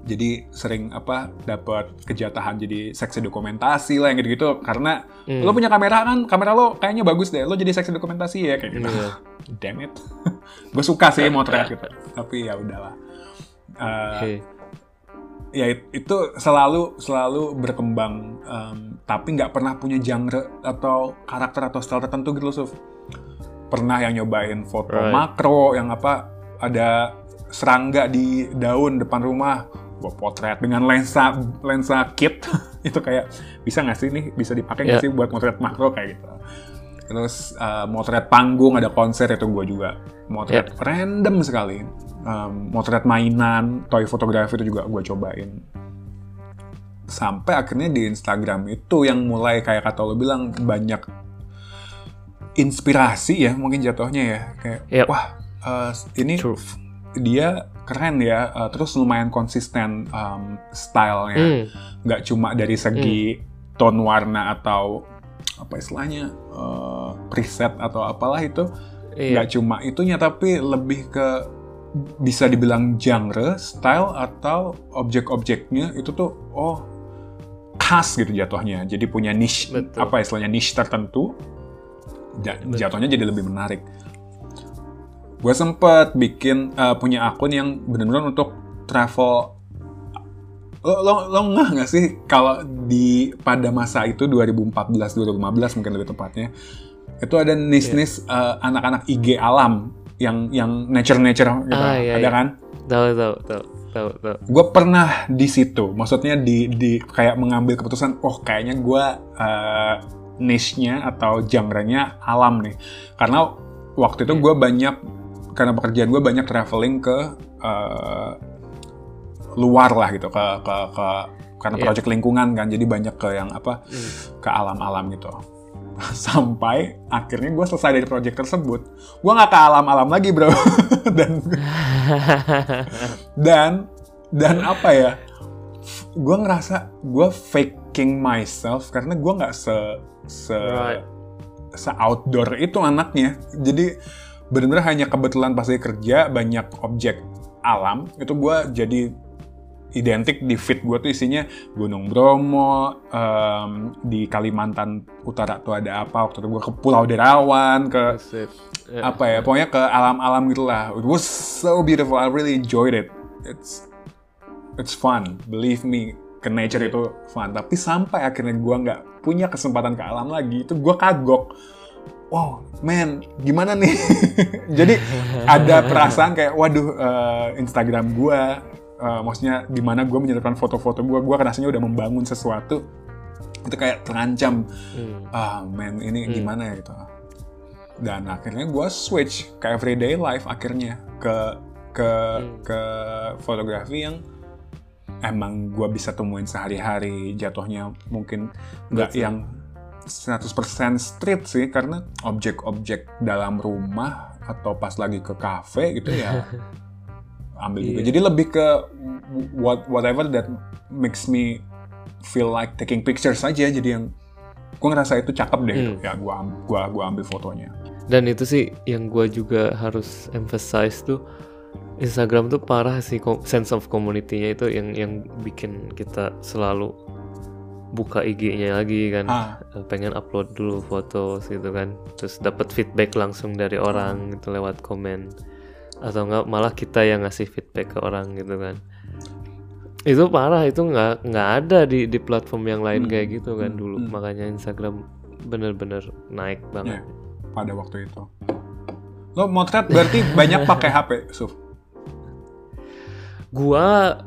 A: jadi sering apa dapat kejatahan jadi seksi dokumentasi lah yang gitu-gitu karena hmm. lo punya kamera kan kamera lo kayaknya bagus deh lo jadi seksi dokumentasi ya kayak gitu yeah. damn it gue suka sih motret gitu tapi ya udahlah uh, okay. Ya it- itu selalu selalu berkembang em, tapi nggak pernah punya genre atau karakter atau style tertentu gitu loh Suf. pernah yang nyobain foto
B: Right.
A: makro yang apa ada serangga di daun depan rumah gua potret dengan lensa lensa kit itu kayak bisa nggak sih nih bisa dipakai nggak
B: Ya.
A: sih buat motret makro kayak gitu terus eh, motret panggung ada konser itu gue juga. Motret random sekali. Em, motret mainan toy fotografi itu juga gue cobain. Sampai akhirnya di Instagram itu yang mulai kayak kata lo bilang banyak inspirasi ya mungkin jatuhnya ya. Kayak
B: Yep.
A: wah eh, ini
B: True.
A: dia keren ya. Eh, terus lumayan konsisten em, stylenya.
B: Hmm.
A: nggak cuma dari segi tone warna atau apa istilahnya eh, preset atau apalah itu
B: Iya.
A: nggak cuma itunya tapi lebih ke bisa dibilang genre, style atau objek-objeknya itu tuh oh khas gitu jatuhnya. Jadi punya niche
B: Betul.
A: apa istilahnya niche tertentu.
B: Betul.
A: Jatuhnya jadi lebih menarik. Gue sempet bikin eh, punya akun yang benar-benar untuk travel. Lo lo, lo nggak nggak sih kalau di pada masa itu 2014 2015 mungkin lebih tepatnya itu ada niche-niche eh, anak-anak IG alam yang yang nature-nature gitu.
B: Ah, iya,
A: ada
B: iya.
A: kan?
B: Tahu tahu tahu tahu tahu.
A: gue pernah di situ maksudnya di di kayak mengambil keputusan oh kayaknya gue uh, niche-nya atau genre-nya alam nih karena waktu itu gue banyak karena pekerjaan gue banyak traveling ke uh, luar lah gitu ke ke ke karena
B: Iya.
A: project lingkungan kan jadi banyak ke yang apa
B: Hmm.
A: ke alam-alam gitu sampai akhirnya gue selesai dari project tersebut gue nggak ke alam-alam lagi bro dan dan dan apa ya gue ngerasa gue faking myself karena gue nggak se se
B: Right.
A: se outdoor itu anaknya jadi benar-benar hanya kebetulan pas lagi kerja banyak objek alam itu gue jadi identik di feed gue tuh isinya Gunung Bromo em, di Kalimantan Utara tuh ada apa waktu itu gue ke Pulau Derawan ke.
B: Eh,
A: apa ya pokoknya ke alam-alam gitulah. It was so beautiful I really enjoyed it. It's it's fun believe me ke nature itu fun. Tapi sampai akhirnya gue nggak punya kesempatan ke alam lagi itu gue kagok. Wow man gimana nih? Jadi ada perasaan kayak waduh eh, Instagram gue eh, maksudnya gimana gue menyelipkan foto-foto gue gue rasanya udah membangun sesuatu itu kayak terancam
B: hmm.
A: ah man ini
B: Hmm.
A: gimana ya gitu dan akhirnya gue switch ke everyday life akhirnya ke ke
B: Hmm.
A: ke fotografi yang emang gue bisa temuin sehari-hari jatuhnya mungkin nggak yang 100% street sih karena objek-objek dalam rumah atau pas lagi ke cafe gitu ya ambil juga.
B: Iya.
A: jadi lebih ke what whatever that makes me feel like taking pictures aja. Jadi yang gue ngerasa itu cakep deh. Gitu.
B: Hmm.
A: ya gue gua gua ambil fotonya.
B: Dan itu sih yang gue juga harus emphasize tuh Instagram tuh parah sih sense of community-nya itu yang yang bikin kita selalu buka IG-nya lagi kan.
A: Ah.
B: Eh, pengen upload dulu foto gitu kan. Terus dapat feedback langsung dari orang gitu lewat komen atau enggak malah kita yang ngasih feedback ke orang gitu kan itu parah itu nggak nggak ada di di platform yang lain
A: Hmm.
B: kayak gitu kan
A: Hmm.
B: dulu
A: Hmm.
B: makanya Instagram bener-bener naik banget
A: pada waktu itu lo motret berarti banyak pakai HP Suf
B: Gua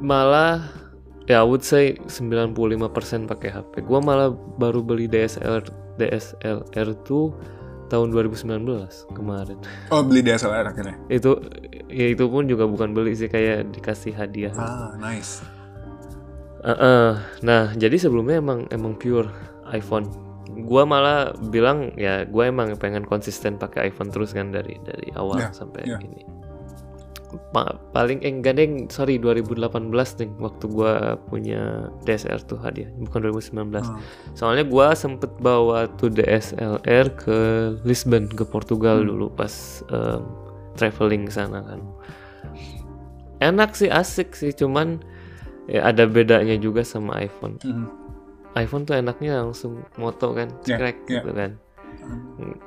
B: malah ya I would say 95% pakai HP. Gua malah baru beli DSLR DSLR tuh tahun 2019 kemarin.
A: oh beli DSLR akhirnya
B: Itu ya itu pun juga bukan beli sih kayak dikasih hadiah.
A: ah nice
B: Heeh. Nah, jadi sebelumnya emang emang pure iPhone. Gua malah bilang ya gua emang pengen konsisten pakai iPhone terus kan dari dari awal
A: Ya,
B: sampai
A: ya.
B: gini. Pa- paling eh, enggak deh, sorry 2018 nih waktu gua punya DSLR tuh hadiah, bukan 2019.
A: Ah.
B: Soalnya gua sempet bawa tuh DSLR ke Lisbon ke Portugal
A: Hmm.
B: dulu pas em, traveling sana kan. Enak sih asik sih cuman ya ada bedanya juga sama iPhone.
A: Mhm.
B: iPhone tuh enaknya langsung moto kan,
A: Ya,
B: cekrek
A: ya.
B: gitu kan.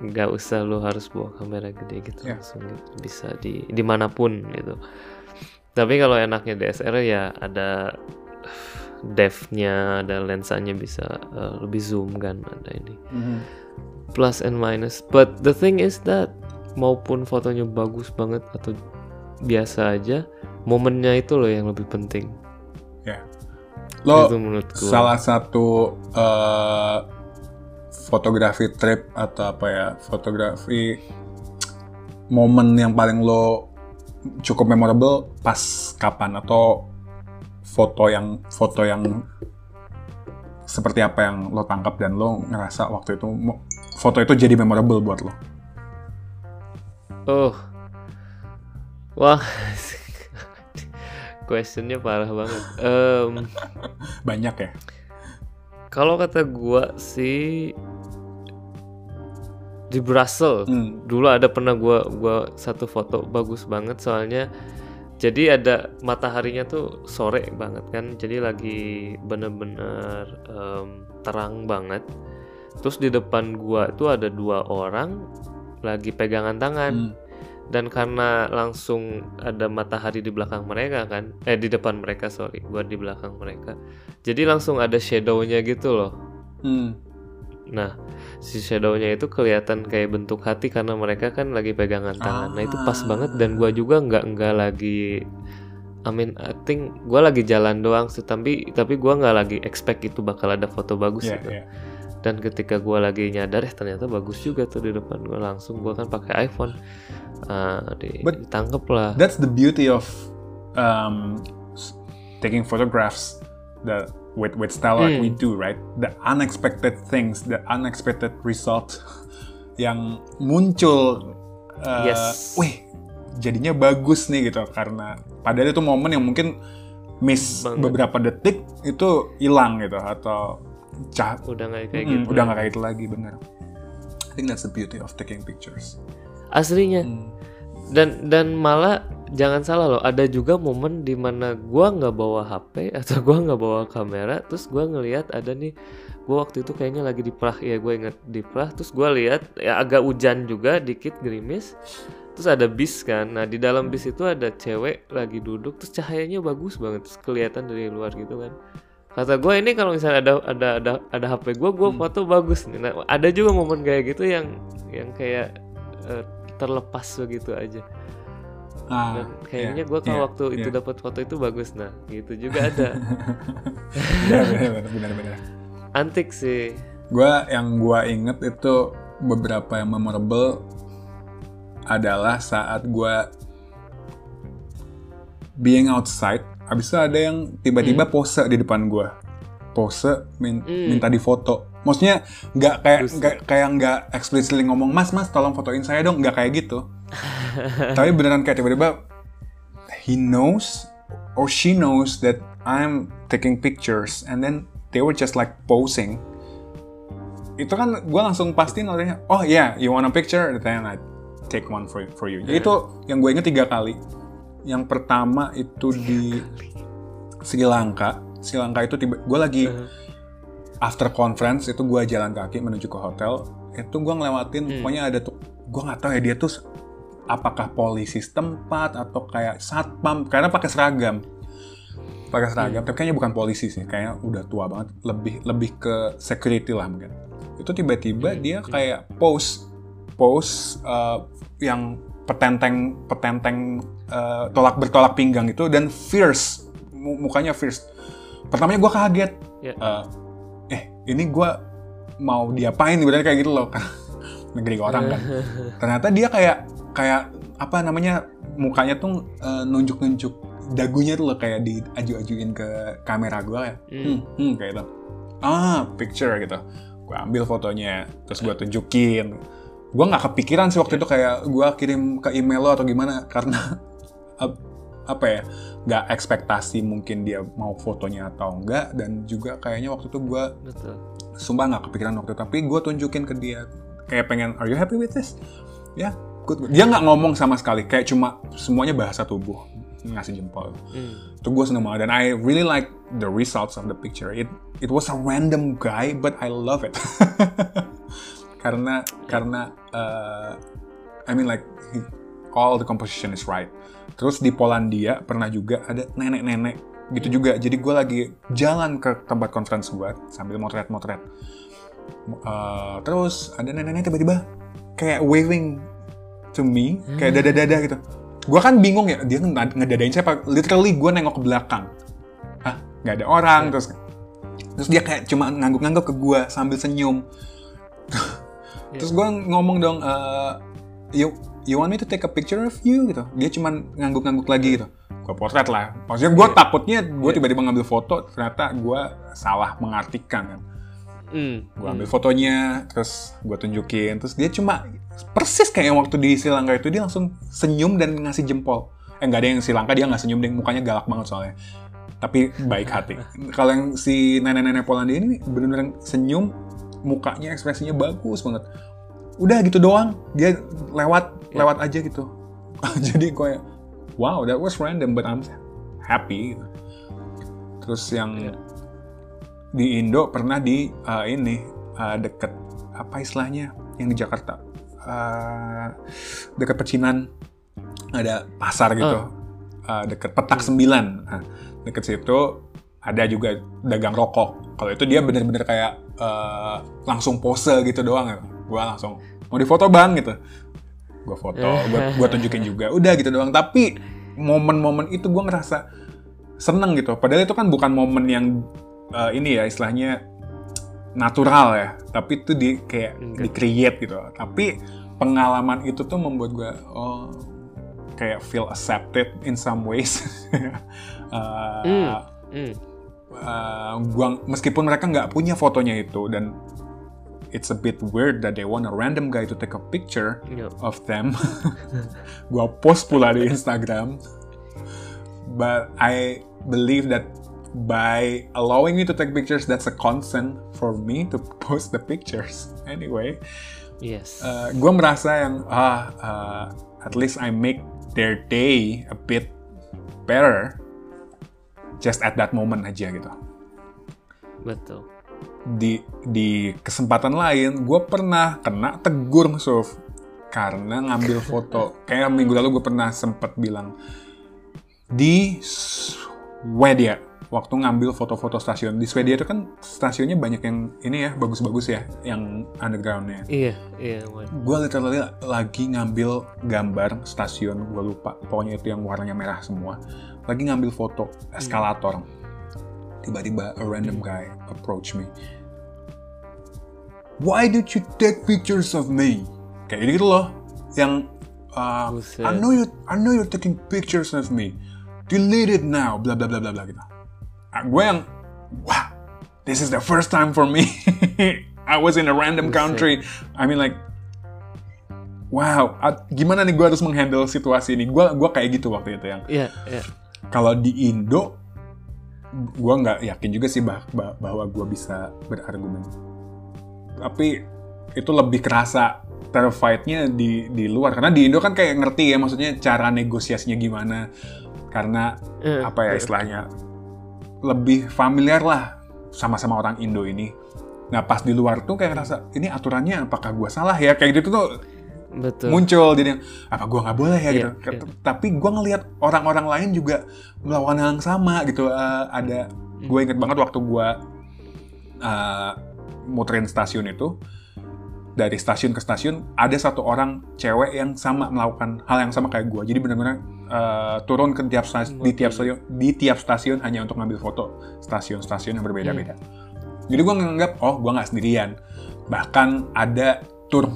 B: Nggak usah lu harus bawa kamera gede gitu
A: Ya.
B: langsung bisa di di mana pun gitu. Tapi kalau enaknya DSLR ya ada depth-nya, ada lensanya bisa uh, lebih zoom kan, ada ini.
A: Mhm.
B: Plus and minus. But the thing is that maupun fotonya bagus banget atau biasa aja, momennya itu loh yang lebih penting.
A: Ya. Lo
B: itu menurut gua.
A: salah satu eh, fotografi trip atau apa ya fotografi momen yang paling lo cukup memorable pas kapan atau foto yang foto yang seperti apa yang lo tangkap dan lo ngerasa waktu itu foto itu jadi memorable buat lo
B: Oh. Wah. Questionnya parah banget. Em,
A: banyak ya
B: kalau kata gua sih di Brussels
A: Hmm.
B: dulu ada pernah gua gua satu foto bagus banget soalnya jadi ada mataharinya tuh sore banget kan jadi lagi bener-bener em, terang banget terus di depan gua tuh ada dua orang lagi pegangan tangan
A: Hmm.
B: dan karena langsung ada matahari di belakang mereka kan eh di depan mereka sorry gua di belakang mereka jadi langsung ada shadownya gitu loh
A: Hmm.
B: nah si shadownya itu kelihatan kayak bentuk hati karena mereka kan lagi pegangan tangan. Nah itu pas banget dan gua juga nggak nggak lagi I mean I think gua lagi jalan doang sih tapi tapi gua nggak lagi expect itu bakal ada foto bagus
A: Iya,
B: gitu.
A: iya.
B: dan ketika gua lagi nyadar eh ternyata bagus juga tuh di depan gua langsung gua kan pakai iPhone. Ah, di,
A: But-
B: ditangkep lah.
A: that's the beauty of um, taking photographs the with with style like we
B: Hmm.
A: do right the unexpected things the unexpected result yang muncul uh,
B: Yes.
A: wih jadinya bagus nih gitu karena padahal itu momen yang mungkin miss
B: Banget.
A: beberapa detik itu hilang gitu atau cah
B: udah nggak kayak
A: Mm,
B: gitu
A: udah nggak kayak itu lagi bener I think that's the beauty of taking pictures
B: aslinya
A: Hmm.
B: dan dan malah jangan salah loh ada juga momen di mana gua nggak bawa HP atau gua nggak bawa kamera terus gua ngelihat ada nih gua waktu itu kayaknya lagi di Prah ya gue inget di Prah terus gua lihat ya agak hujan juga dikit gerimis terus ada bis kan. Nah di dalam bis itu ada cewek lagi duduk terus cahayanya bagus banget terus kelihatan dari luar gitu kan. Kata gue ini kalau misalnya ada ada ada ada HP gue gue foto bagus nih. Nah, ada juga momen kayak gitu yang yang kayak eh, terlepas begitu aja
A: Ah,
B: dan kayaknya
A: iya,
B: gue kalau
A: iya,
B: waktu itu
A: iya.
B: dapat foto itu bagus nah gitu juga ada
A: benar benar benar benar
B: antik sih
A: Gua yang gua inget itu beberapa yang memorable adalah saat gua being outside, habis itu ada yang tiba-tiba pose di depan gua, pose min-
B: Hmm.
A: minta difoto. Maksudnya nggak kayak nggak kayak nggak explicitly ngomong mas mas tolong fotoin saya dong, nggak kayak gitu. Tapi beneran kayak tiba-tiba he knows or she knows that I'm taking pictures and then they were just like posing. Itu kan gue langsung pastiin orangnya oh yeah you want a picture? Then I take one for for you. Jadi itu yang gue inget tiga kali. Yang pertama itu di Sri Lanka. Sri Lanka itu tiba gue lagi after conference itu gue jalan kaki menuju ke hotel. Itu gue ngelewatin pokoknya ada tuh gue nggak tahu ya dia tuh apakah polisi setempat atau kayak satpam karena pakai seragam. Pakai seragam tapi kayaknya bukan polisi sih kayaknya udah tua banget lebih lebih ke security lah mungkin. Itu tiba-tiba dia kayak pose pose uh, yang petenteng petenteng uh, tolak bertolak pinggang itu dan fierce. Mu- mukanya fierce. Pertamanya gue kaget.
B: Ya.
A: Uh, eh ini gue mau diapain? Nih kayak gitu loh. Negeri orang kan. Ternyata dia kayak kayak apa namanya mukanya tuh uh, nunjuk-nunjuk dagunya tuh loh kayak diaju-ajuin ke kamera gue kayak hmm, hmm, kayak gitu. Ah picture gitu. Gue ambil fotonya terus gue tunjukin. Gue nggak kepikiran sih waktu itu kayak gue kirim ke email lo atau gimana karena ap- apa ya nggak ekspektasi mungkin dia mau fotonya atau enggak dan juga kayaknya waktu itu gue sumpah nggak kepikiran waktu itu. Tapi gue tunjukin ke dia kayak pengen are you happy with this? Ya. good, good. dia nggak ngomong sama sekali kayak cuma semuanya bahasa tubuh ngasih jempol.
B: Hmm.
A: itu gue seneng banget dan I really like the results of the picture. It it was a random guy but I love it. Karena karena uh, I mean like he- all the composition is right. Terus di Polandia pernah juga ada nenek-nenek gitu juga. Jadi gue lagi jalan ke tempat conference gue sambil motret-motret. Uh, terus ada nenek-nenek tiba-tiba kayak waving to me kayak dada-dada gitu. Gue kan bingung ya dia nged- ngedadain siapa? Literally gue nengok ke belakang. Ah nggak ada orang terus terus dia kayak cuma ngangguk-ngangguk ke gue sambil senyum. Terus gue ngomong dong eh, you you want me to take a picture of you? gitu. Dia cuma ngangguk-ngangguk lagi gitu. Gue potret lah. Maksudnya gue takutnya gue tiba-tiba ngambil foto ternyata gue salah mengartikan kan.
B: Hmm.
A: gue ambil fotonya terus gue tunjukin. Terus dia cuma persis kayak yang waktu di Sri Lanka itu dia langsung senyum dan ngasih jempol. Eh nggak ada yang Sri Lanka dia nggak senyum deh mukanya galak banget soalnya. Tapi baik hati. Kalau yang si nenek-nenek Polandia ini bener-bener senyum mukanya ekspresinya bagus banget. Udah gitu doang dia lewat lewat aja gitu. Jadi gue wow that was random but I'm happy gitu. terus yang di Indo pernah di uh, ini uh, deket apa istilahnya yang di Jakarta uh, deket pecinan ada pasar gitu. Uh, deket petak sembilan. Nah, deket situ ada juga dagang rokok. Kalau itu dia bener-bener kayak uh, langsung pose gitu doang. Gue langsung mau difoto bang? gitu. Gue foto gue gue tunjukin juga. Udah gitu doang. Tapi momen-momen itu gue ngerasa seneng gitu. Padahal itu kan bukan momen yang uh, ini ya istilahnya natural ya tapi itu di kayak di create gitu tapi pengalaman itu tuh membuat gue oh kayak feel accepted in some ways Uh,
B: Hmm. Hmm.
A: uh, gua meskipun mereka nggak punya fotonya itu dan it's a bit weird that they want a random guy to take a picture
B: Yup.
A: of them. gua post pula di Instagram. But I believe that by allowing me to take pictures, that's a consent for me to post the pictures. Anyway,
B: Yes.
A: uh, gue merasa yang ah uh, at least I make their day a bit better just at that moment aja gitu.
B: Betul.
A: Di di kesempatan lain gue pernah kena tegur Suf karena ngambil foto. Kayak minggu lalu gue pernah sempet bilang di Swedia waktu ngambil foto-foto stasiun. Di Swedia itu kan stasiunnya banyak yang ini ya bagus-bagus ya yang undergroundnya.
B: Iya, iya.
A: Gue literally lagi ngambil gambar stasiun gue lupa. Pokoknya itu yang warnanya merah semua. Lagi ngambil foto eskalator. Tiba-tiba a random guy approach me. Why did you take pictures of me? Kayak gitu loh. Yang uh. I know you I know you're taking pictures of me. Delete it now. Bla bla bla bla bla gitu gue yang wah this is the first time for me. I was in a random country. I mean like wow ah, gimana nih gue harus menghandle situasi ini? Gue gua kayak gitu waktu itu yang
B: Iya, iya.
A: kalau di Indo gue nggak yakin juga sih bah- bah- bahwa gue bisa berargumen. Tapi itu lebih kerasa terrified-nya di di luar. Karena di Indo kan kayak ngerti ya maksudnya cara negosiasinya gimana. Karena
B: Eh,
A: apa ya istilahnya lebih familiar lah sama-sama orang Indo ini. Nah pas di luar tuh kayak ngerasa ini aturannya apakah gue salah ya? Kayak gitu tuh
B: Betul.
A: muncul jadi apa gua nggak boleh ya?
B: Iya,
A: gitu.
B: iya.
A: tapi gua ngelihat orang-orang lain juga melakukan hal yang sama gitu. Eh, ada gue inget banget waktu gua eh, muterin stasiun itu dari stasiun ke stasiun ada satu orang cewek yang sama melakukan hal yang sama kayak gua. Jadi benar-benar eh, turun ke tiap stasiun, di tiap stasiun di tiap stasiun hanya untuk ngambil foto stasiun-stasiun yang berbeda-beda. Jadi gua nganggap oh gua nggak sendirian. Bahkan ada tour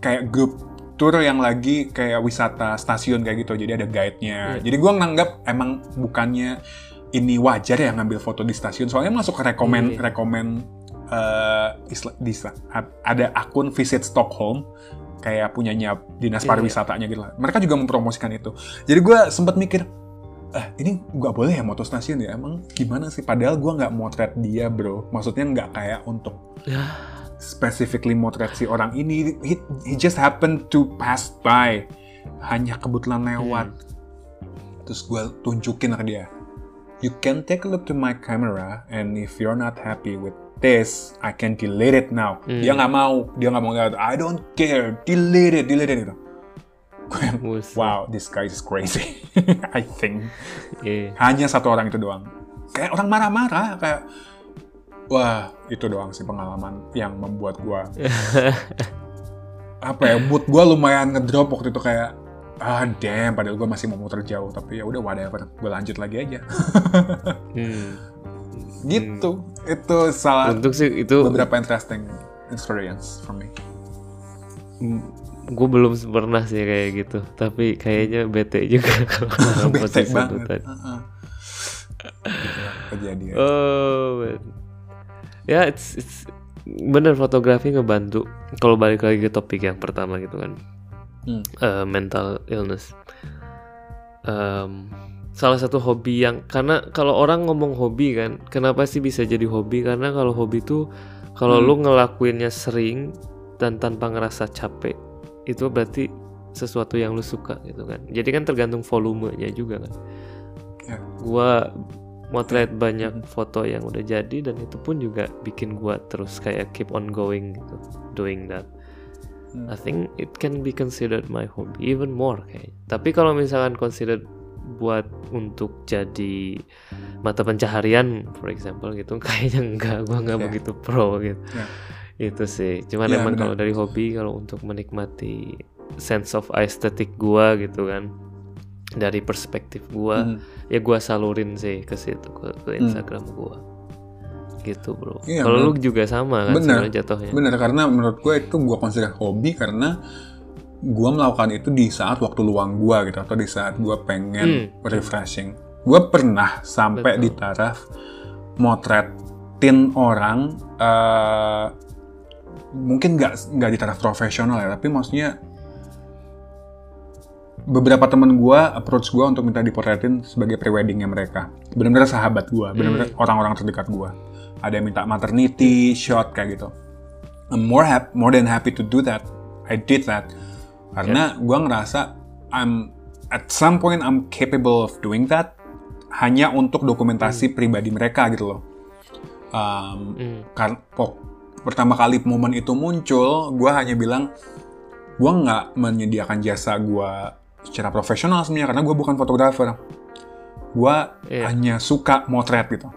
A: kayak grup tour yang lagi kayak wisata stasiun kayak gitu. Jadi ada guide-nya.
B: Iya.
A: jadi gua nganggap emang bukannya ini wajar ya ngambil foto di stasiun. Soalnya masuk ke rekomen
B: Iya.
A: rekomen isla- di ada akun visit Stockholm kayak punyanya dinas
B: Iya,
A: pariwisatanya gitu lah. Mereka juga mempromosikan itu. Jadi gua sempat mikir eh ini nggak boleh ya moto stasiun ya? Emang gimana sih? Padahal gua nggak motret dia bro. Maksudnya nggak kayak untuk specifically motret si orang ini. He, he just happened to pass by. Hanya kebetulan lewat. Terus gue tunjukin ke dia you can take a look to my camera and if you're not happy with this I can delete it now dia nggak mau dia nggak mau lihat I don't care delete it delete it gitu wow, this guy is crazy. I think.
B: Iya.
A: Hanya satu orang itu doang. Kayak orang marah-marah, kayak wah itu doang sih pengalaman yang membuat gua apa ya mood gua lumayan ngedrop waktu itu kayak ah damn padahal gua masih mau muter jauh tapi ya udah whatever gue lanjut lagi aja
B: Hmm.
A: Gitu itu salah
B: Untuk sih itu
A: beberapa interesting experience for me
B: gue belum pernah sih kayak gitu. Tapi kayaknya bete juga kalau
A: bete banget
B: tadi.
A: Heeh. Itulah kejadian
B: Oh, man. ya it's, it's bener fotografi ngebantu. Kalau balik lagi ke topik yang pertama gitu kan,
A: Hmm.
B: eh, mental illness. Em, salah satu hobi yang karena kalau orang ngomong hobi kan, kenapa sih bisa jadi hobi? Karena kalau hobi tuh kalau
A: Hmm.
B: lu ngelakuinnya sering dan tanpa ngerasa capek, itu berarti sesuatu yang lu suka gitu kan. Jadi kan tergantung volumenya juga kan.
A: Ya.
B: Gua motret banyak
A: Mhm.
B: foto yang udah jadi dan itu pun juga bikin gua terus kayak keep on going gitu, doing that.
A: Hmm.
B: I think it can be considered my hobby even more kayak. Tapi kalau misalkan considered buat untuk jadi mata pencaharian, for example gitu, kayaknya enggak, gua nggak
A: Ya.
B: begitu pro gitu.
A: Ya.
B: Itu sih. Cuman
A: Ya,
B: emang kalau dari hobi, kalau untuk menikmati sense of aesthetic gua gitu kan, dari perspektif gua,
A: Hmm.
B: ya gua salurin sih ke situ ke, ke Instagram gua. Gitu bro.
A: Iya,
B: kalau lu juga sama kan
A: Benar.
B: sebenarnya jatuhnya.
A: Bener, karena menurut gue itu gue consider hobi karena gue melakukan itu di saat waktu luang gue gitu atau di saat gue pengen refreshing. Gue pernah sampai
B: Betul.
A: di taraf motretin orang eh, mungkin nggak nggak di taraf profesional ya tapi maksudnya beberapa temen gue approach gue untuk minta dipotretin sebagai preweddingnya mereka. Benar-benar sahabat gue benar-benar orang-orang terdekat gue ada yang minta maternity shot kayak gitu. I'm more hap more than happy to do that. I did that karena gue ngerasa I'm at some point I'm capable of doing that hanya untuk dokumentasi pribadi mereka gitu loh. Um,
B: Hmm.
A: kan pok- pertama kali momen itu muncul gue hanya bilang gue nggak menyediakan jasa gue secara profesional sebenarnya karena gue bukan fotografer. Gue
B: Iya.
A: hanya suka motret gitu.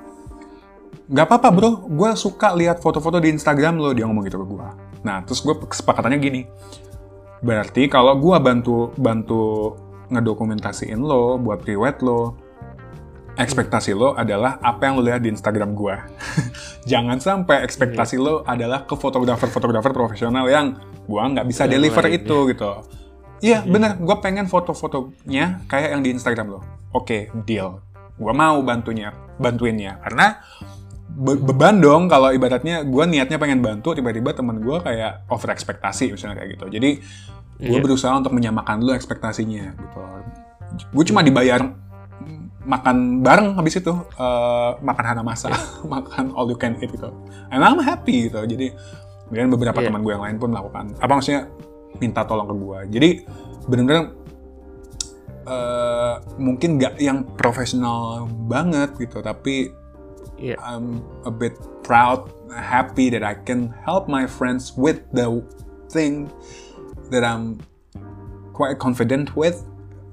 A: Nggak apa-apa bro. Gue suka lihat foto-foto di Instagram lo dia ngomong gitu ke gue nah terus gue kesepakatannya gini berarti kalau gue bantu bantu ngedokumentasiin lo buat priwet lo ekspektasi lo adalah apa yang lo lihat di Instagram gue. Jangan sampai ekspektasi lo adalah ke fotografer-fotografer profesional yang gue nggak bisa deliver itu gitu. Iya bener, gue pengen foto-fotonya kayak yang di Instagram lo. Oke, deal. Gue mau bantunya, bantuinnya. Karena be- beban dong kalau ibaratnya gue niatnya pengen bantu, tiba-tiba temen gue kayak over ekspektasi misalnya kayak gitu. Jadi gue
B: Iya.
A: berusaha untuk menyamakan dulu ekspektasinya gitu. Gue cuma dibayar makan bareng habis itu eh, makan hana masa makan all you can eat gitu and I'm happy gitu jadi kemudian beberapa
B: Iya.
A: teman gue yang lain pun melakukan apa maksudnya minta tolong ke gue jadi bener-bener eh, mungkin nggak yang profesional banget gitu tapi
B: Iya.
A: I'm a bit proud happy that I can help my friends with the thing that I'm quite confident with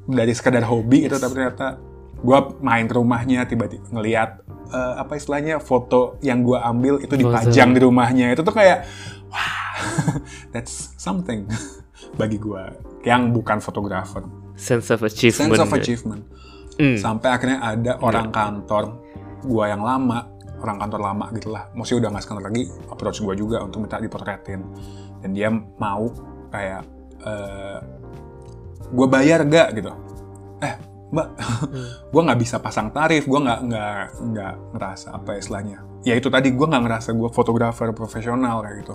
A: dari sekadar hobi gitu tapi ternyata gue main ke rumahnya tiba-tiba ngelihat eh, apa istilahnya foto yang gue ambil itu dipajang di rumahnya itu tuh kayak wah that's something bagi gue yang bukan fotografer
B: Sense of achievement.
A: sense of
B: ya.
A: achievement
B: Hmm.
A: sampai akhirnya ada orang kantor gua yang lama orang kantor lama gitulah mesti udah nggak sekarang lagi approach gua juga untuk minta dipotretin dan dia mau kayak eh gua bayar gak gitu? Eh mbak gua nggak bisa pasang tarif gua nggak nggak nggak ngerasa apa ya istilahnya. Ya itu tadi gua nggak ngerasa gua fotografer profesional kayak gitu.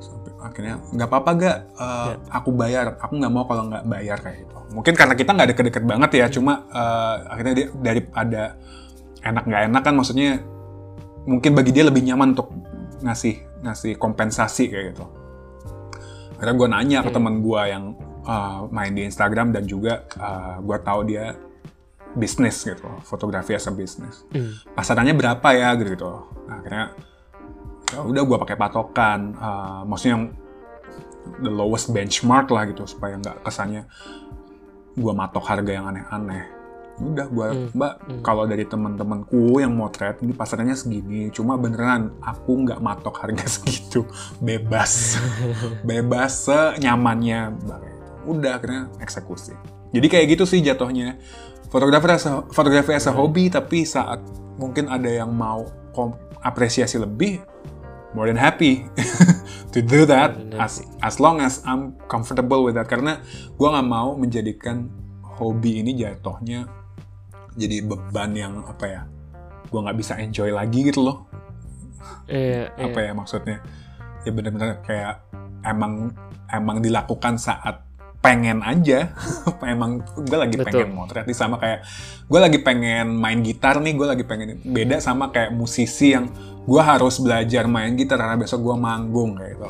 A: Sampai akhirnya nggak apa-apa gak Eh, aku bayar. Aku nggak mau kalau nggak bayar kayak gitu. Mungkin karena kita nggak deket-deket banget ya cuma eh, akhirnya dia daripada enak nggak enak kan maksudnya mungkin bagi dia lebih nyaman untuk ngasih ngasih kompensasi kayak gitu. Akhirnya gue nanya ke teman gue yang eh, main di Instagram dan juga gue tahu dia bisnis gitu fotografi as a bisnis
B: Hmm.
A: pasarannya berapa ya gitu gitu nah, akhirnya ya udah gue pakai patokan eh, maksudnya yang the lowest benchmark lah gitu supaya nggak kesannya gue matok harga yang aneh-aneh udah gue mbak kalau dari teman-temanku yang motret ini pasarannya segini cuma beneran aku nggak matok harga segitu. Bebas. Bebas senyamannya Mbak. udah akhirnya eksekusi. Jadi kayak gitu sih jatuhnya. Fotografer as a, fotografi as a hobi tapi saat mungkin ada yang mau kom- apresiasi lebih more than happy to do that as as long as I'm comfortable with that. Karena gue nggak mau menjadikan hobi ini jatuhnya jadi beban yang apa ya gue nggak bisa enjoy lagi gitu loh
B: Iya, iya.
A: apa ya maksudnya ya bener-bener kayak emang emang dilakukan saat pengen aja emang gue lagi
B: Betul.
A: pengen motret nih sama kayak gue lagi pengen main gitar nih gue lagi pengen beda sama kayak musisi yang gue harus belajar main gitar karena besok gue manggung kayak gitu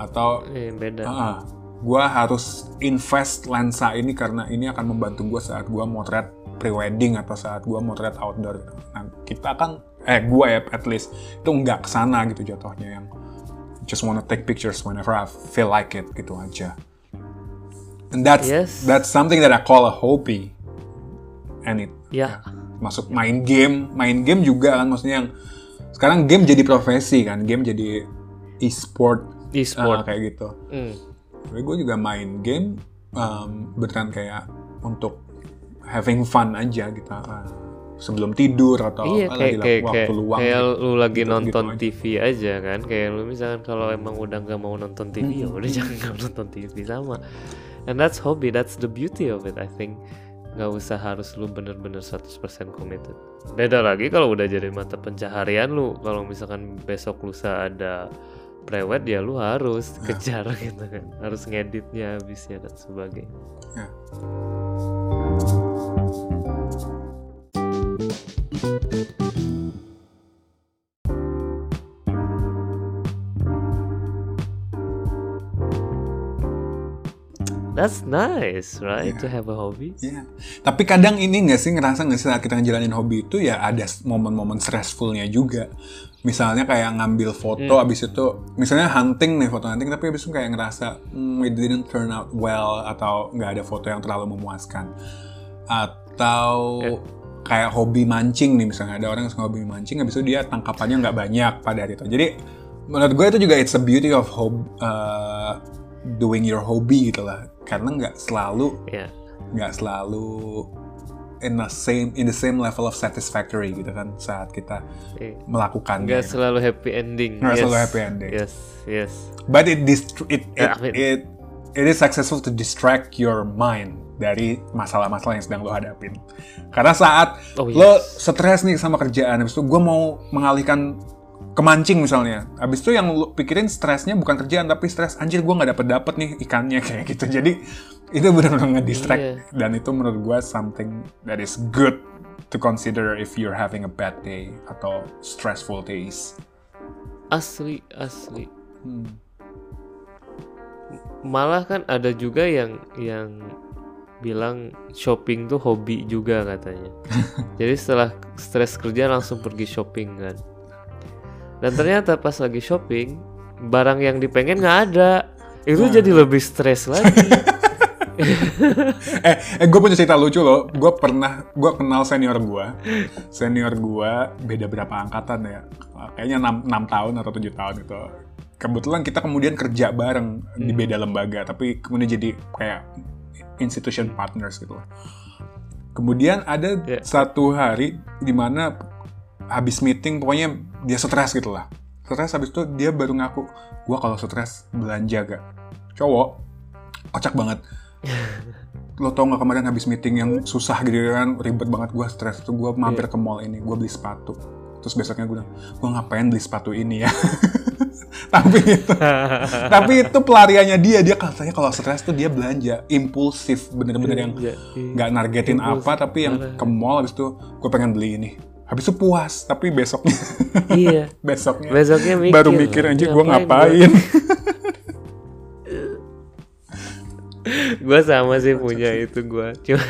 A: atau
B: Iya, beda.
A: gue harus invest lensa ini karena ini akan membantu gue saat gue motret prewedding atau saat gue motret outdoor. Nah, kita kan, eh gue ya at least itu nggak ke sana gitu jatuhnya yang just wanna take pictures whenever I feel like it gitu aja. And that's
B: Yes.
A: that's something that I call a hobby. And it
B: Ya,
A: masuk main game, main game juga kan maksudnya yang sekarang game jadi profesi kan, game jadi e-sport
B: e-sport.
A: ah, kayak gitu.
B: Hmm.
A: Tapi gue juga main game um, beneran kayak untuk having fun aja gitu. ah, sebelum tidur atau
B: Iya kayak
A: lagi
B: kayak
A: waktu
B: kayak,
A: luang.
B: kayak
A: gitu.
B: lu lagi
A: Gitu-gitu
B: nonton
A: aja.
B: TV aja kan kayak lu misalkan kalau emang udah nggak mau nonton TV ya udah jangan nggak nonton TV sama and that's hobby that's the beauty of it I think nggak usah harus lu bener-bener 100% committed beda lagi kalau udah jadi mata pencaharian lu kalau misalkan besok lusa ada prewed ya lu harus kejar gitu kan harus ngeditnya habisnya dan sebagainya
A: Ya.
B: That's nice right
A: Iya.
B: to have a hobby
A: Iya. Tapi kadang ini nggak sih ngerasa nggak sih saat kita ngejalanin hobi itu ya ada momen-momen stressfulnya juga. Misalnya kayak ngambil foto abis itu, misalnya hunting nih foto hunting, tapi abis itu kayak ngerasa hmm, it didn't turn out well atau nggak ada foto yang terlalu memuaskan. Atau kayak hobi mancing nih misalnya ada orang yang suka hobi mancing, abis itu dia tangkapannya nggak banyak pada hari itu. Jadi menurut gue itu juga it's a beauty of hob, uh, doing your hobby gitu lah. Karena nggak selalu
B: ya
A: nggak selalu in the same in the same level of satisfactory gitu kan saat kita
B: Eh,
A: melakukannya.
B: nggak selalu happy ending
A: Nggak
B: yes.
A: selalu happy ending.
B: yes yes
A: But it it it,
B: Ya, amin.
A: it it is successful to distract your mind dari masalah-masalah yang sedang lo hadapin. Karena saat
B: Oh,
A: lo
B: yes.
A: stres nih sama kerjaan, habis itu gue mau mengalihkan ke mancing misalnya. Habis itu yang lo pikirin stresnya bukan kerjaan tapi stres anjir gue nggak dapet dapet nih ikannya kayak gitu. Jadi itu benar-benar ngedistract
B: Iya.
A: dan itu menurut gue something that is good to consider if you're having a bad day atau stressful days.
B: asli asli
A: Hmm.
B: malah kan ada juga yang yang bilang shopping tuh hobi juga katanya jadi setelah stres kerja langsung pergi shopping kan dan ternyata pas lagi shopping barang yang dipengen nggak ada itu
A: Nah.
B: jadi lebih stres lagi
A: eh, eh gue punya cerita lucu loh. Gue pernah, gue kenal senior gue. Senior gue beda berapa angkatan ya? Kayaknya 6, 6 tahun atau 7 tahun gitu. Kebetulan kita kemudian kerja bareng di beda lembaga, tapi kemudian jadi kayak institution partners gitu loh. Kemudian ada
B: Ya.
A: satu hari di mana habis meeting pokoknya dia stres gitu lah. Stres habis itu dia baru ngaku, gue kalau stres belanja gak? Cowok, kocak banget. Lo tau gak kemarin habis meeting yang susah gitu kan? Ribet banget gue stres tuh. Gue mampir ke mall ini gue beli sepatu. Terus besoknya gue bilang gue ngapain beli sepatu ini ya? Tapi itu tapi itu pelariannya dia. Dia katanya kalau stres tuh dia belanja impulsif. Bener-bener yang
B: Belanja, iya.
A: nggak nargetin
B: Impulsif.
A: apa tapi yang ke mall habis itu gue pengen beli ini habis itu puas tapi besoknya.
B: Iya.
A: Besoknya
B: besoknya mikir
A: baru mikir anjir gue
B: ngapain gua?"
A: ngapain?
B: Gue sama sih punya itu gue cuma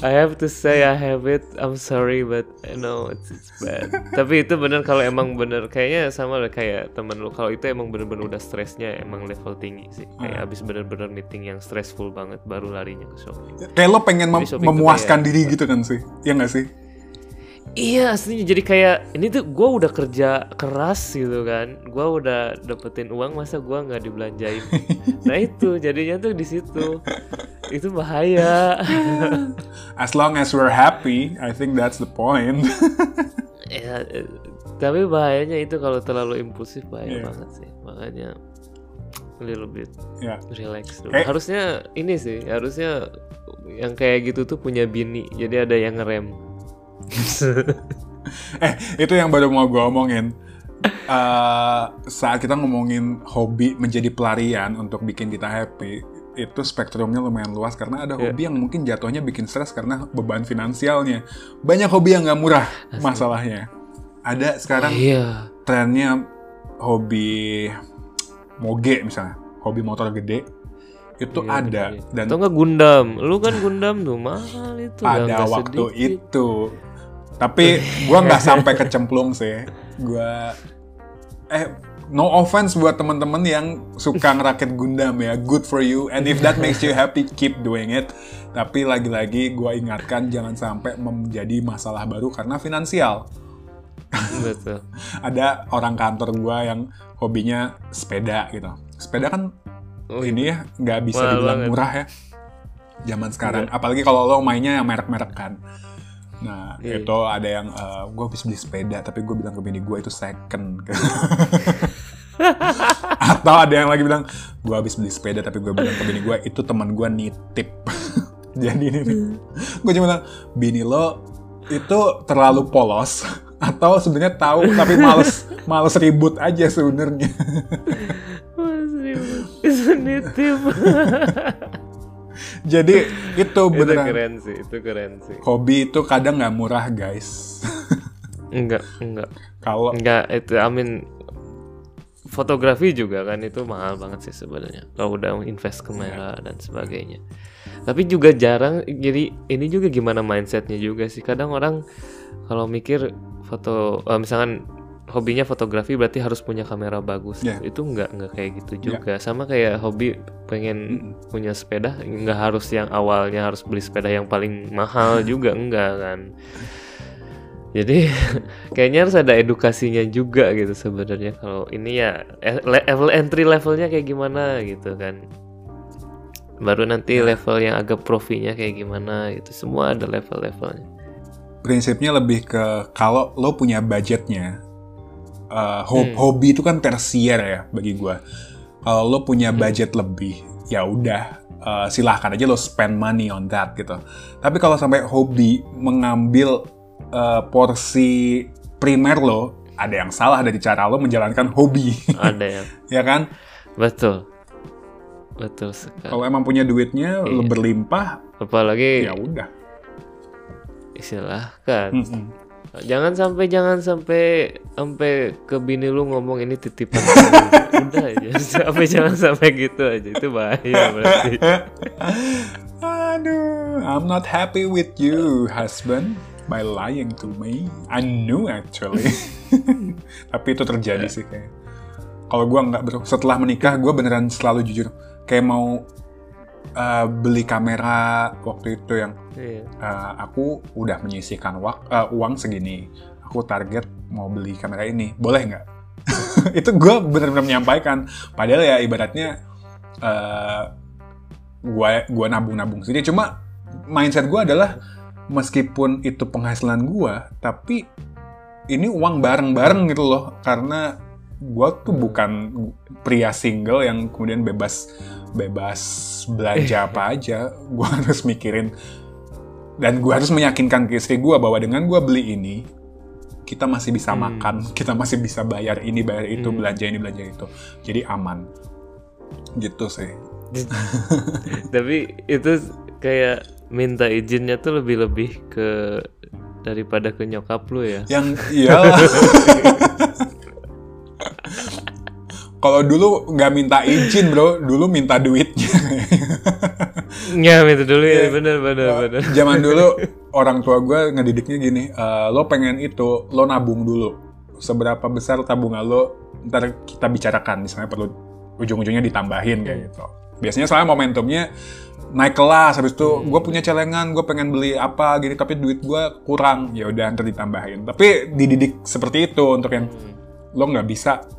B: I have to say I have it. I'm sorry but I know it's, it's bad. Tapi itu bener kalau emang bener kayaknya sama lah kayak temen lu kalau itu emang bener-bener udah stresnya emang level tinggi sih. Kayak abis bener-bener meeting yang stressful banget baru larinya ke shopping.
A: Kayak lo pengen mem- memuaskan
B: kayak-
A: diri gitu kan sih? Iya nggak sih?
B: Iya aslinya jadi kayak ini tuh gue udah kerja keras gitu kan, gue udah dapetin uang masa gue nggak dibelanjain. nah itu jadinya tuh di situ itu bahaya.
A: As long as we're happy, I think that's the point.
B: ya, tapi bahayanya itu kalau terlalu impulsif bahaya
A: Iya.
B: banget sih, makanya a little bit
A: ya.
B: relax dulu.
A: Eh.
B: Harusnya ini sih, harusnya yang kayak gitu tuh punya bini, jadi ada yang ngerem.
A: Eh, itu yang baru mau gue omongin. Eh, saat kita ngomongin hobi menjadi pelarian untuk bikin kita happy, itu spektrumnya lumayan luas karena ada
B: Iya.
A: hobi yang mungkin jatuhnya bikin stres karena beban finansialnya. Banyak hobi yang nggak murah masalahnya. Ada sekarang
B: Iya.
A: trennya hobi moge misalnya, hobi motor gede itu
B: Iya,
A: ada
B: iya.
A: dan
B: Atau nggak Gundam? Lu kan Gundam tuh mahal itu.
A: pada waktu
B: sedikit.
A: itu. Tapi gua nggak sampai kecemplung sih. Gua eh no offense buat teman-teman yang suka ngerakit Gundam ya. Good for you and if that makes you happy keep doing it. Tapi lagi-lagi gua ingatkan jangan sampai menjadi masalah baru karena finansial.
B: Betul.
A: Ada orang kantor gua yang hobinya sepeda gitu. Sepeda kan
B: Oh,
A: ini ya nggak bisa dibilang
B: banget.
A: murah ya zaman sekarang apalagi kalau lo mainnya yang merek-merek kan nah
B: Iya.
A: itu ada yang gue habis beli sepeda tapi gue bilang ke bini gue itu second atau ada yang lagi bilang gue habis beli sepeda tapi gue bilang ke bini gue itu teman gue nitip jadi ini nih gue cuma bilang bini lo itu terlalu polos atau sebenarnya tahu tapi males males ribut aja sebenarnya
B: Mas ribut. Itu nitip.
A: jadi itu
B: itu
A: beneran
B: keren sih, itu keren sih.
A: hobi itu kadang nggak murah guys
B: Enggak, enggak.
A: kalau
B: Enggak, itu I mean fotografi juga kan itu mahal banget sih sebenarnya. Kalau udah invest kamera dan sebagainya. Tapi juga jarang jadi ini juga gimana mindsetnya juga sih. Kadang orang kalau mikir foto eh, misalkan hobinya fotografi berarti harus punya kamera bagus.
A: Yeah.
B: Itu enggak enggak kayak gitu juga. Sama kayak hobi pengen punya sepeda enggak harus yang awalnya harus beli sepeda yang paling mahal juga enggak kan. Jadi kayaknya harus ada edukasinya juga gitu sebenarnya kalau ini ya eh, level entry levelnya kayak gimana gitu kan. Baru nanti level yang agak profinya kayak gimana gitu. Semua ada level-levelnya.
A: prinsipnya lebih ke kalau lo punya budgetnya uh, ho-
B: Hmm.
A: hobi itu kan tersier ya bagi gua kalau lo punya budget lebih ya udah uh, silahkan aja lo spend money on that gitu tapi kalau sampai hobi mengambil uh, porsi primer lo ada yang salah dari cara lo menjalankan hobi
B: Ada yang
A: ya kan
B: betul. Betul sekali.
A: kalau emang punya duitnya lo
B: Iya.
A: berlimpah
B: Apalagi
A: ya udah
B: silahkan.
A: Mm-mm.
B: Jangan sampai jangan sampai sampai ke bini lu ngomong ini titipan. Udah aja. Sampai jangan sampai gitu aja. Itu bahaya berarti.
A: Aduh, I'm not happy with you, husband, by lying to me. I knew actually. Tapi itu terjadi sih kayak. Kalau gua nggak setelah menikah gua beneran selalu jujur. Kayak mau uh, beli kamera waktu itu yang
B: Iya.
A: uh, aku udah menyisihkan wak- uh, uang segini. Aku target mau beli kamera ini, boleh nggak? itu gue bener-bener menyampaikan. Padahal ya ibaratnya uh, gue gua nabung-nabung sendiri. Cuma mindset gue adalah meskipun itu penghasilan gue, tapi ini uang bareng-bareng gitu loh. Karena gue tuh bukan pria single yang kemudian bebas bebas belanja apa aja. Gue harus mikirin dan gue harus meyakinkan ke istri gue bahwa dengan gue beli ini kita masih bisa
B: Hmm.
A: makan, kita masih bisa bayar ini, bayar itu,
B: Hmm.
A: belanja ini, belanja itu. Jadi aman. Gitu sih.
B: Tapi itu kayak minta izinnya tuh lebih-lebih ke daripada ke nyokap lu ya.
A: Yang iyalah. Kalau dulu nggak minta izin bro, dulu minta duitnya.
B: Nyam itu dulu ya, bener bener bener.
A: Zaman dulu orang tua gue ngedidiknya gini, "Eh, lo pengen itu, lo nabung dulu. Seberapa besar tabungan lo, ntar kita bicarakan. Misalnya perlu ujung-ujungnya ditambahin kayak gitu. Biasanya soalnya momentumnya naik kelas, habis itu gue punya celengan, gue pengen beli apa gini, tapi duit gue kurang, ya udah ntar ditambahin. Tapi dididik seperti itu untuk yang lo nggak bisa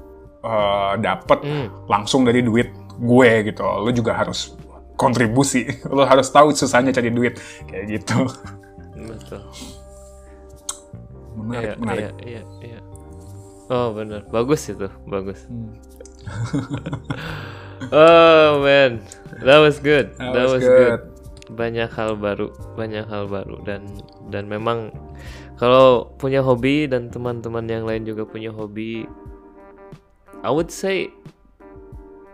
A: eh, dapet
B: Hmm.
A: langsung dari duit gue gitu. Lo juga harus kontribusi. Lo harus tahu susahnya cari duit kayak gitu.
B: Betul.
A: Menarik,
B: Iya,
A: menarik.
B: iya, iya, iya. Oh bener, bagus itu, bagus.
A: Hmm.
B: oh man, that was good,
A: That was good.
B: Banyak hal baru, banyak hal baru dan dan memang kalau punya hobi dan teman-teman yang lain juga punya hobi, I would say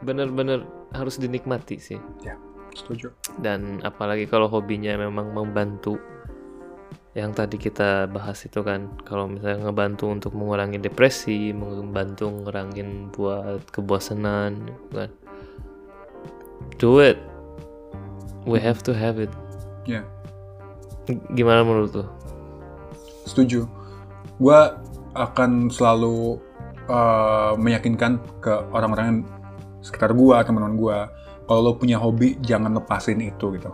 B: bener-bener harus dinikmati sih.
A: Ya, setuju.
B: dan apalagi kalau hobinya memang membantu yang tadi kita bahas itu kan kalau misalnya ngebantu untuk mengurangi depresi membantu ngurangin buat kebosanan kan do it we have to have it
A: Ya,
B: G- gimana menurut lo
A: setuju. Gue akan selalu uh, meyakinkan ke orang-orang sekitar gue, teman-teman gue, kalau lo punya hobi jangan lepasin itu gitu.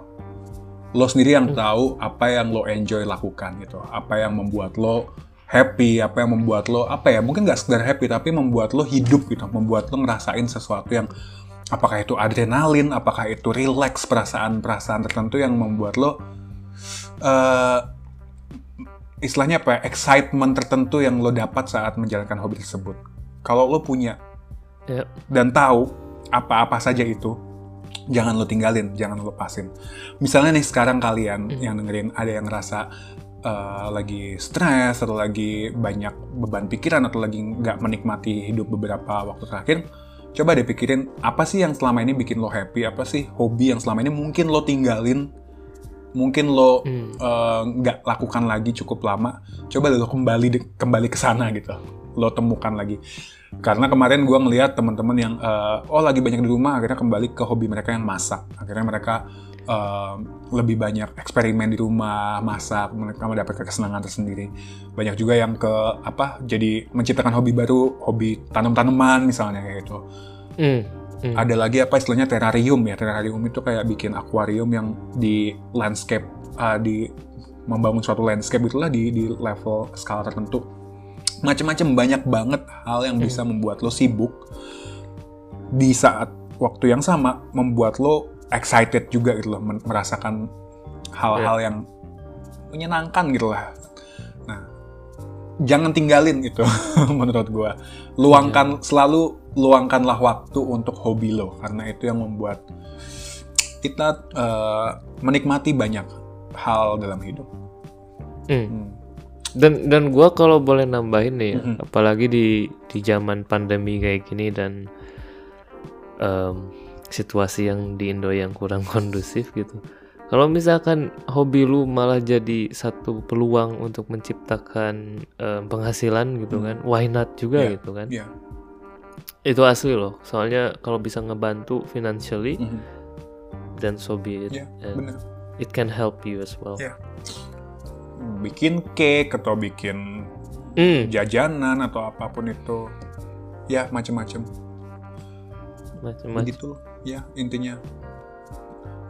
A: Lo sendiri yang tahu apa yang lo enjoy lakukan gitu, apa yang membuat lo happy, apa yang membuat lo apa ya mungkin nggak sekedar happy tapi membuat lo hidup gitu, membuat lo ngerasain sesuatu yang apakah itu adrenalin, apakah itu relax perasaan-perasaan tertentu yang membuat lo eh istilahnya apa ya, excitement tertentu yang lo dapat saat menjalankan hobi tersebut. Kalau lo punya
B: ya
A: dan tahu apa-apa saja itu, jangan lo tinggalin, jangan lo lepasin. Misalnya nih sekarang kalian yang dengerin ada yang ngerasa eh, lagi stres atau lagi banyak beban pikiran atau lagi nggak menikmati hidup beberapa waktu terakhir, coba deh pikirin apa sih yang selama ini bikin lo happy, apa sih hobi yang selama ini mungkin lo tinggalin, mungkin lo
B: Hmm.
A: eh, nggak lakukan lagi cukup lama, coba lo kembali de- kembali ke sana gitu, lo temukan lagi. Karena kemarin gue ngeliat teman-teman yang eh, oh lagi banyak di rumah, akhirnya kembali ke hobi mereka yang masak. Akhirnya mereka eh, lebih banyak eksperimen di rumah, masak, mereka mendapatkan kesenangan tersendiri. Banyak juga yang ke apa jadi menciptakan hobi baru, hobi tanam-tanaman misalnya kayak gitu.
B: Hmm, hmm.
A: Ada lagi apa istilahnya terrarium ya. Terrarium itu kayak bikin akuarium yang di landscape uh, di membangun suatu landscape itulah di di level skala tertentu. Macam-macam banyak banget hal yang bisa membuat lo sibuk di saat waktu yang sama membuat lo excited juga gitu loh merasakan hal-hal yang menyenangkan gitu lah. Nah, jangan tinggalin itu menurut gua. Luangkan selalu luangkanlah waktu untuk hobi lo karena itu yang membuat kita eh, menikmati banyak hal dalam hidup.
B: Hmm.
A: Hmm.
B: dan dan gua kalau boleh nambahin nih ya,
A: Mhm.
B: apalagi di di zaman pandemi kayak gini dan em, situasi yang di Indo yang kurang kondusif gitu kalau misalkan hobi lu malah jadi satu peluang untuk menciptakan em, penghasilan gitu kan why not juga
A: Iya,
B: gitu kan
A: Iya.
B: Itu asli loh soalnya kalau bisa ngebantu financially
A: Mhm.
B: dan so be it
A: Iya,
B: and
A: bener.
B: it can help you as well
A: Iya. Bikin cake atau bikin
B: Hmm,
A: jajanan atau apa pun itu, ya
B: macam-macam
A: Begitu loh. Ya intinya.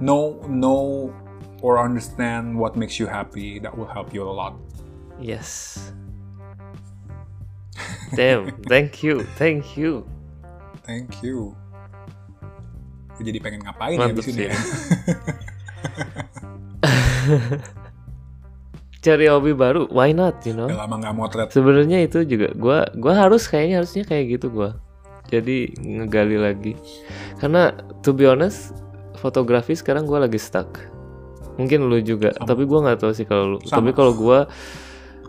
A: Know, know or understand what makes you happy. That will help you a lot.
B: Yes. Damn, thank you, thank you.
A: Thank you. Jadi pengen ngapain
B: Mantep
A: ya di sini
B: sih.
A: ya?
B: Cari hobi baru, why not, you know?
A: Udah lama nggak motret.
B: Sebenarnya itu juga gua gua harus kayaknya harusnya kayak gitu gua. Jadi ngegali lagi. Karena to be honest, fotografi sekarang gua lagi stuck. Mungkin lu juga,
A: Sama.
B: tapi gua nggak tahu sih kalau lu.
A: Sama.
B: Tapi kalau gua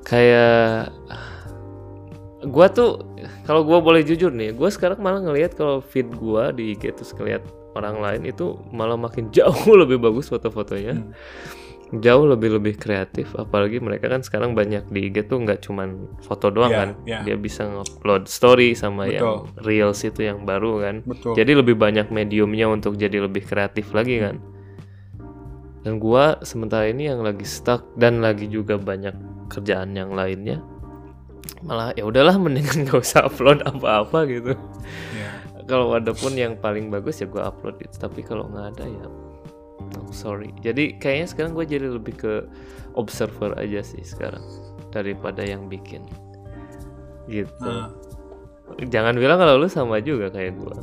B: kayak gua tuh kalau gua boleh jujur nih, gua sekarang malah ngelihat kalau feed gua di IG terus ngeliat orang lain itu malah makin jauh lebih bagus foto-fotonya.
A: Hmm.
B: Jauh lebih lebih kreatif, apalagi mereka kan sekarang banyak di IG tuh nggak cuman foto doang
A: Iya,
B: kan,
A: iya.
B: dia bisa ngupload story sama yang
A: Betul.
B: reels itu yang baru kan.
A: Betul.
B: Jadi lebih banyak mediumnya untuk jadi lebih kreatif lagi kan. dan gua sementara ini yang lagi stuck dan lagi juga banyak kerjaan yang lainnya malah ya udahlah mendingan gak usah upload apa-apa gitu.
A: Yeah.
B: kalau ada pun yang paling bagus ya gua upload itu tapi kalau nggak ada ya no, sorry. Jadi kayaknya sekarang gue jadi lebih ke observer aja sih sekarang daripada yang bikin. Gitu.
A: Ah.
B: jangan bilang kalau lu sama juga kayak gua.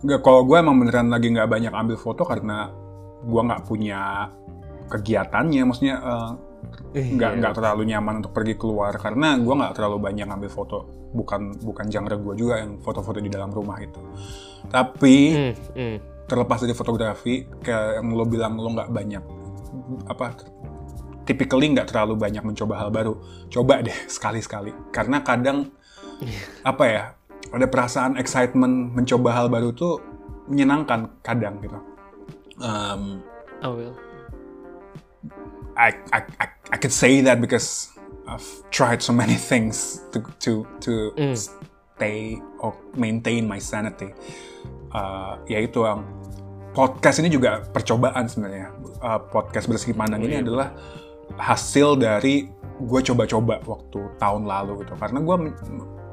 A: Nggak, kalau gue emang beneran lagi nggak banyak ambil foto karena gue nggak punya kegiatannya, maksudnya eh, nggak
B: Iya.
A: nggak terlalu nyaman untuk pergi keluar karena gue nggak terlalu banyak ambil foto, bukan bukan genre gue juga yang foto-foto di dalam rumah itu. Tapi
B: Hmm, hmm.
A: terlepas dari fotografi, kayak yang lo bilang lo nggak banyak apa typically nggak terlalu banyak mencoba hal baru. Coba deh sekali-sekali, karena kadang apa ya ada perasaan excitement mencoba hal baru tuh menyenangkan kadang gitu. Um,
B: I will.
A: I, I, I, I could say that because I've tried so many things to to to
B: Mm.
A: stay or maintain my sanity. Uh, yaitu yang podcast ini juga percobaan sebenarnya. Uh, podcast bersih pandang ini
B: Iya.
A: adalah hasil dari gue coba-coba waktu tahun lalu gitu. Karena gue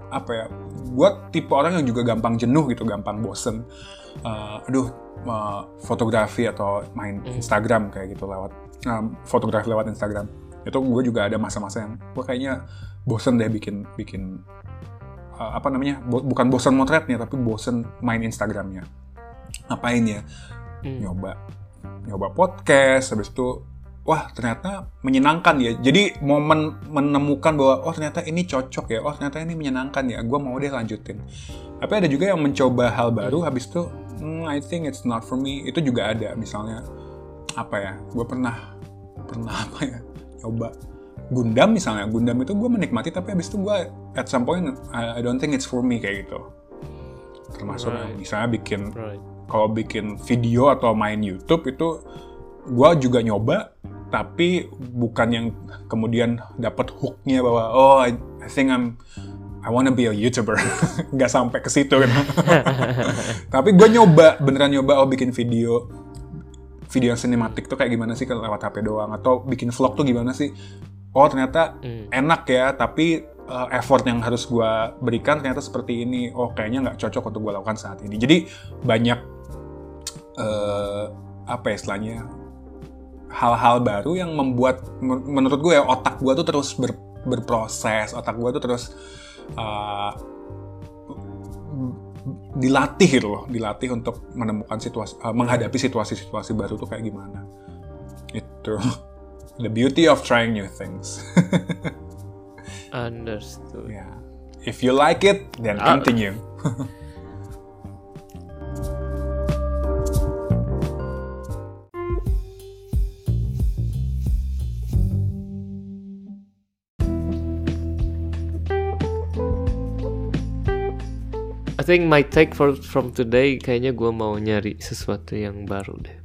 A: apa ya, gue tipe orang yang juga gampang jenuh gitu, gampang bosen. Uh, aduh, uh, fotografi atau main
B: Mm.
A: Instagram kayak gitu lewat um, fotografi lewat Instagram. Itu gue juga ada masa-masa yang gue kayaknya bosen deh bikin bikin uh, apa namanya bo- bukan bosen motretnya tapi bosen main Instagramnya. Ngapain ya?
B: Hmm.
A: nyoba nyoba podcast habis itu wah ternyata menyenangkan ya jadi momen menemukan bahwa oh ternyata ini cocok ya oh ternyata ini menyenangkan ya gue mau deh lanjutin tapi ada juga yang mencoba hal baru habis itu hmm, I think it's not for me itu juga ada misalnya apa ya gue pernah pernah apa ya nyoba. Gundam misalnya Gundam itu gue menikmati tapi habis itu gue at some point I, I don't think it's for me kayak gitu. Termasuk
B: Right.
A: misalnya bikin
B: Right.
A: kalau bikin video atau main YouTube itu gue juga nyoba tapi bukan yang kemudian dapat hooknya bahwa oh I, I think I'm I wanna be a YouTuber. Nggak sampai ke situ. Kan tapi gue nyoba beneran nyoba oh bikin video video yang sinematik tuh kayak gimana sih? Kalau lewat HP doang atau bikin vlog tuh gimana sih? Oh ternyata
B: Hmm.
A: enak ya tapi uh, effort yang harus gue berikan ternyata seperti ini. Oh kayaknya nggak cocok untuk gue lakukan saat ini. Jadi banyak eh, apa ya istilahnya hal-hal baru yang membuat men- menurut gue ya otak gue tuh terus ber- berproses otak gue tuh terus uh, dilatih gitu loh dilatih untuk menemukan situasi uh, menghadapi situasi-situasi baru tuh kayak gimana. Itu. The beauty of trying new things.
B: Understood.
A: yeah if you like it then
B: Ah.
A: continue.
B: I think my take for from today kayaknya gue mau nyari sesuatu yang baru deh.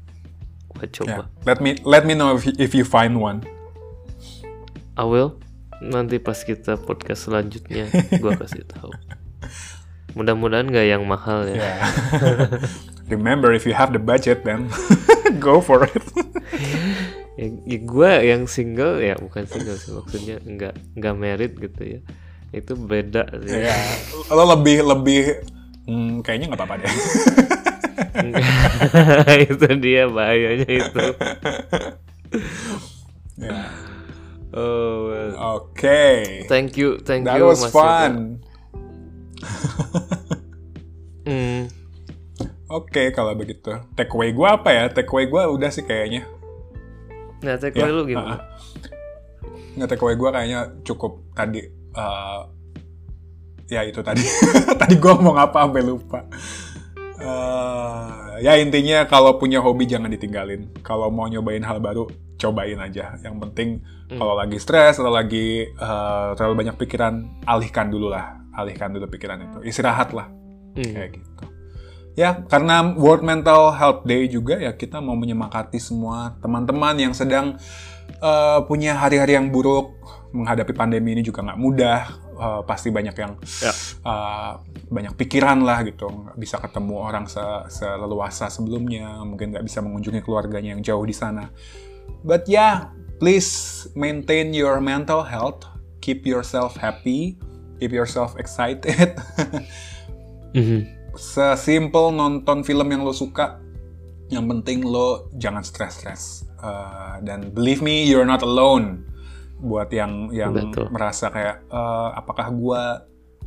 B: Gue coba.
A: yeah. let me let me know if you, if you find one
B: I will. Nanti pas kita podcast selanjutnya gue kasih tahu. Mudah-mudahan nggak yang mahal ya.
A: Yeah. Remember, if you have the budget, then go for it.
B: ya, ya gue yang single ya bukan single sih maksudnya nggak nggak married gitu ya. Itu beda sih.
A: ya, lo lebih lebih hmm, kayaknya nggak apa-apa deh.
B: itu dia bahayanya itu.
A: Ya.
B: Oh, well.
A: Oke,
B: thank you, thank
A: that
B: you
A: was
B: Mas
A: fun.
B: Hmm.
A: Oke, kalau begitu, takeaway gue apa ya? Takeaway gue udah sih kayaknya.
B: Nah, take
A: Ya,
B: away lu gimana?
A: uh-uh. Nggak takeaway gue kayaknya cukup tadi. eh, ya itu tadi. tadi gue mau apa sampai lupa. Eh, ya intinya kalau punya hobi jangan ditinggalin. Kalau mau nyobain hal baru, cobain aja. Yang penting kalau lagi stres atau lagi eh, terlalu banyak pikiran, alihkan dulu lah. Alihkan dulu pikiran itu. Istirahat lah.
B: Hmm.
A: Kayak gitu. Ya, karena World Mental Health Day juga ya kita mau menyemangati semua teman-teman yang sedang eh, punya hari-hari yang buruk menghadapi pandemi ini juga nggak mudah. Uh, pasti banyak yang
B: Ya.
A: uh, banyak pikiran lah gitu. Nggak bisa ketemu orang se seleluasa sebelumnya. Mungkin nggak bisa mengunjungi keluarganya yang jauh di sana. But yeah please maintain your mental health. Keep yourself happy. Keep yourself excited.
B: Mhm.
A: sesimpel nonton film yang lo suka. Yang penting lo jangan stres-stres. Uh, dan believe me you're not alone buat yang yang
B: Betul.
A: merasa kayak "Eh, apakah gua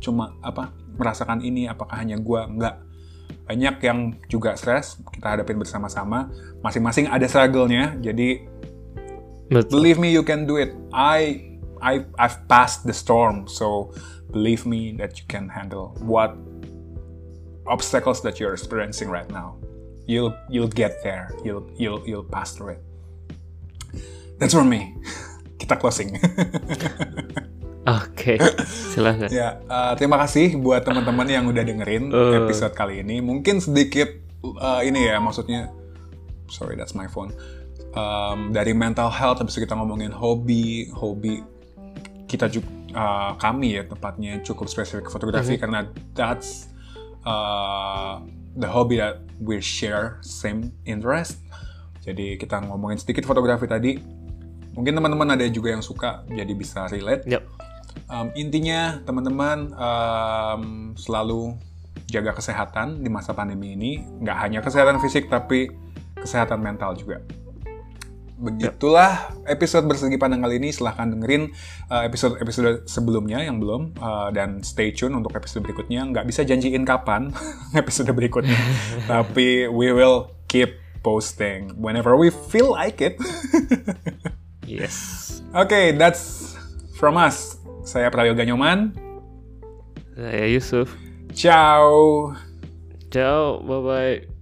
A: cuma apa merasakan ini apakah hanya gua? Enggak. Banyak yang juga stres kita hadapin bersama-sama. Masing-masing ada struggle-nya jadi
B: Betul.
A: believe me you can do it. I I I've passed the storm so believe me that you can handle what obstacles that you're experiencing right now. You'll you'll get there. You'll you'll you'll pass through it. That's for me kita closing.
B: Oke, silahkan.
A: ya eh, terima kasih buat teman-teman yang udah dengerin
B: Eh.
A: episode kali ini. Mungkin sedikit eh, ini ya maksudnya sorry that's my phone. Um, dari mental health habis itu kita ngomongin hobi hobi kita juga kami ya tepatnya cukup spesifik fotografi karena that's uh, the hobby that we share same interest. Jadi kita ngomongin sedikit fotografi tadi mungkin teman-teman ada juga yang suka jadi bisa relate.
B: Yap.
A: Um, intinya teman-teman um, selalu jaga kesehatan di masa pandemi ini. Nggak hanya kesehatan fisik tapi kesehatan mental juga. Begitulah episode bersegi pandang kali ini. Silahkan dengerin uh, episode-episode sebelumnya yang belum uh, dan stay tune untuk episode berikutnya. Nggak bisa janjiin kapan episode berikutnya tapi we will keep posting. Whenever we feel like it
B: Yes.
A: Oke, that's from us. Saya Prayoga Nyoman.
B: Saya Yusuf.
A: Ciao.
B: Ciao, bye bye.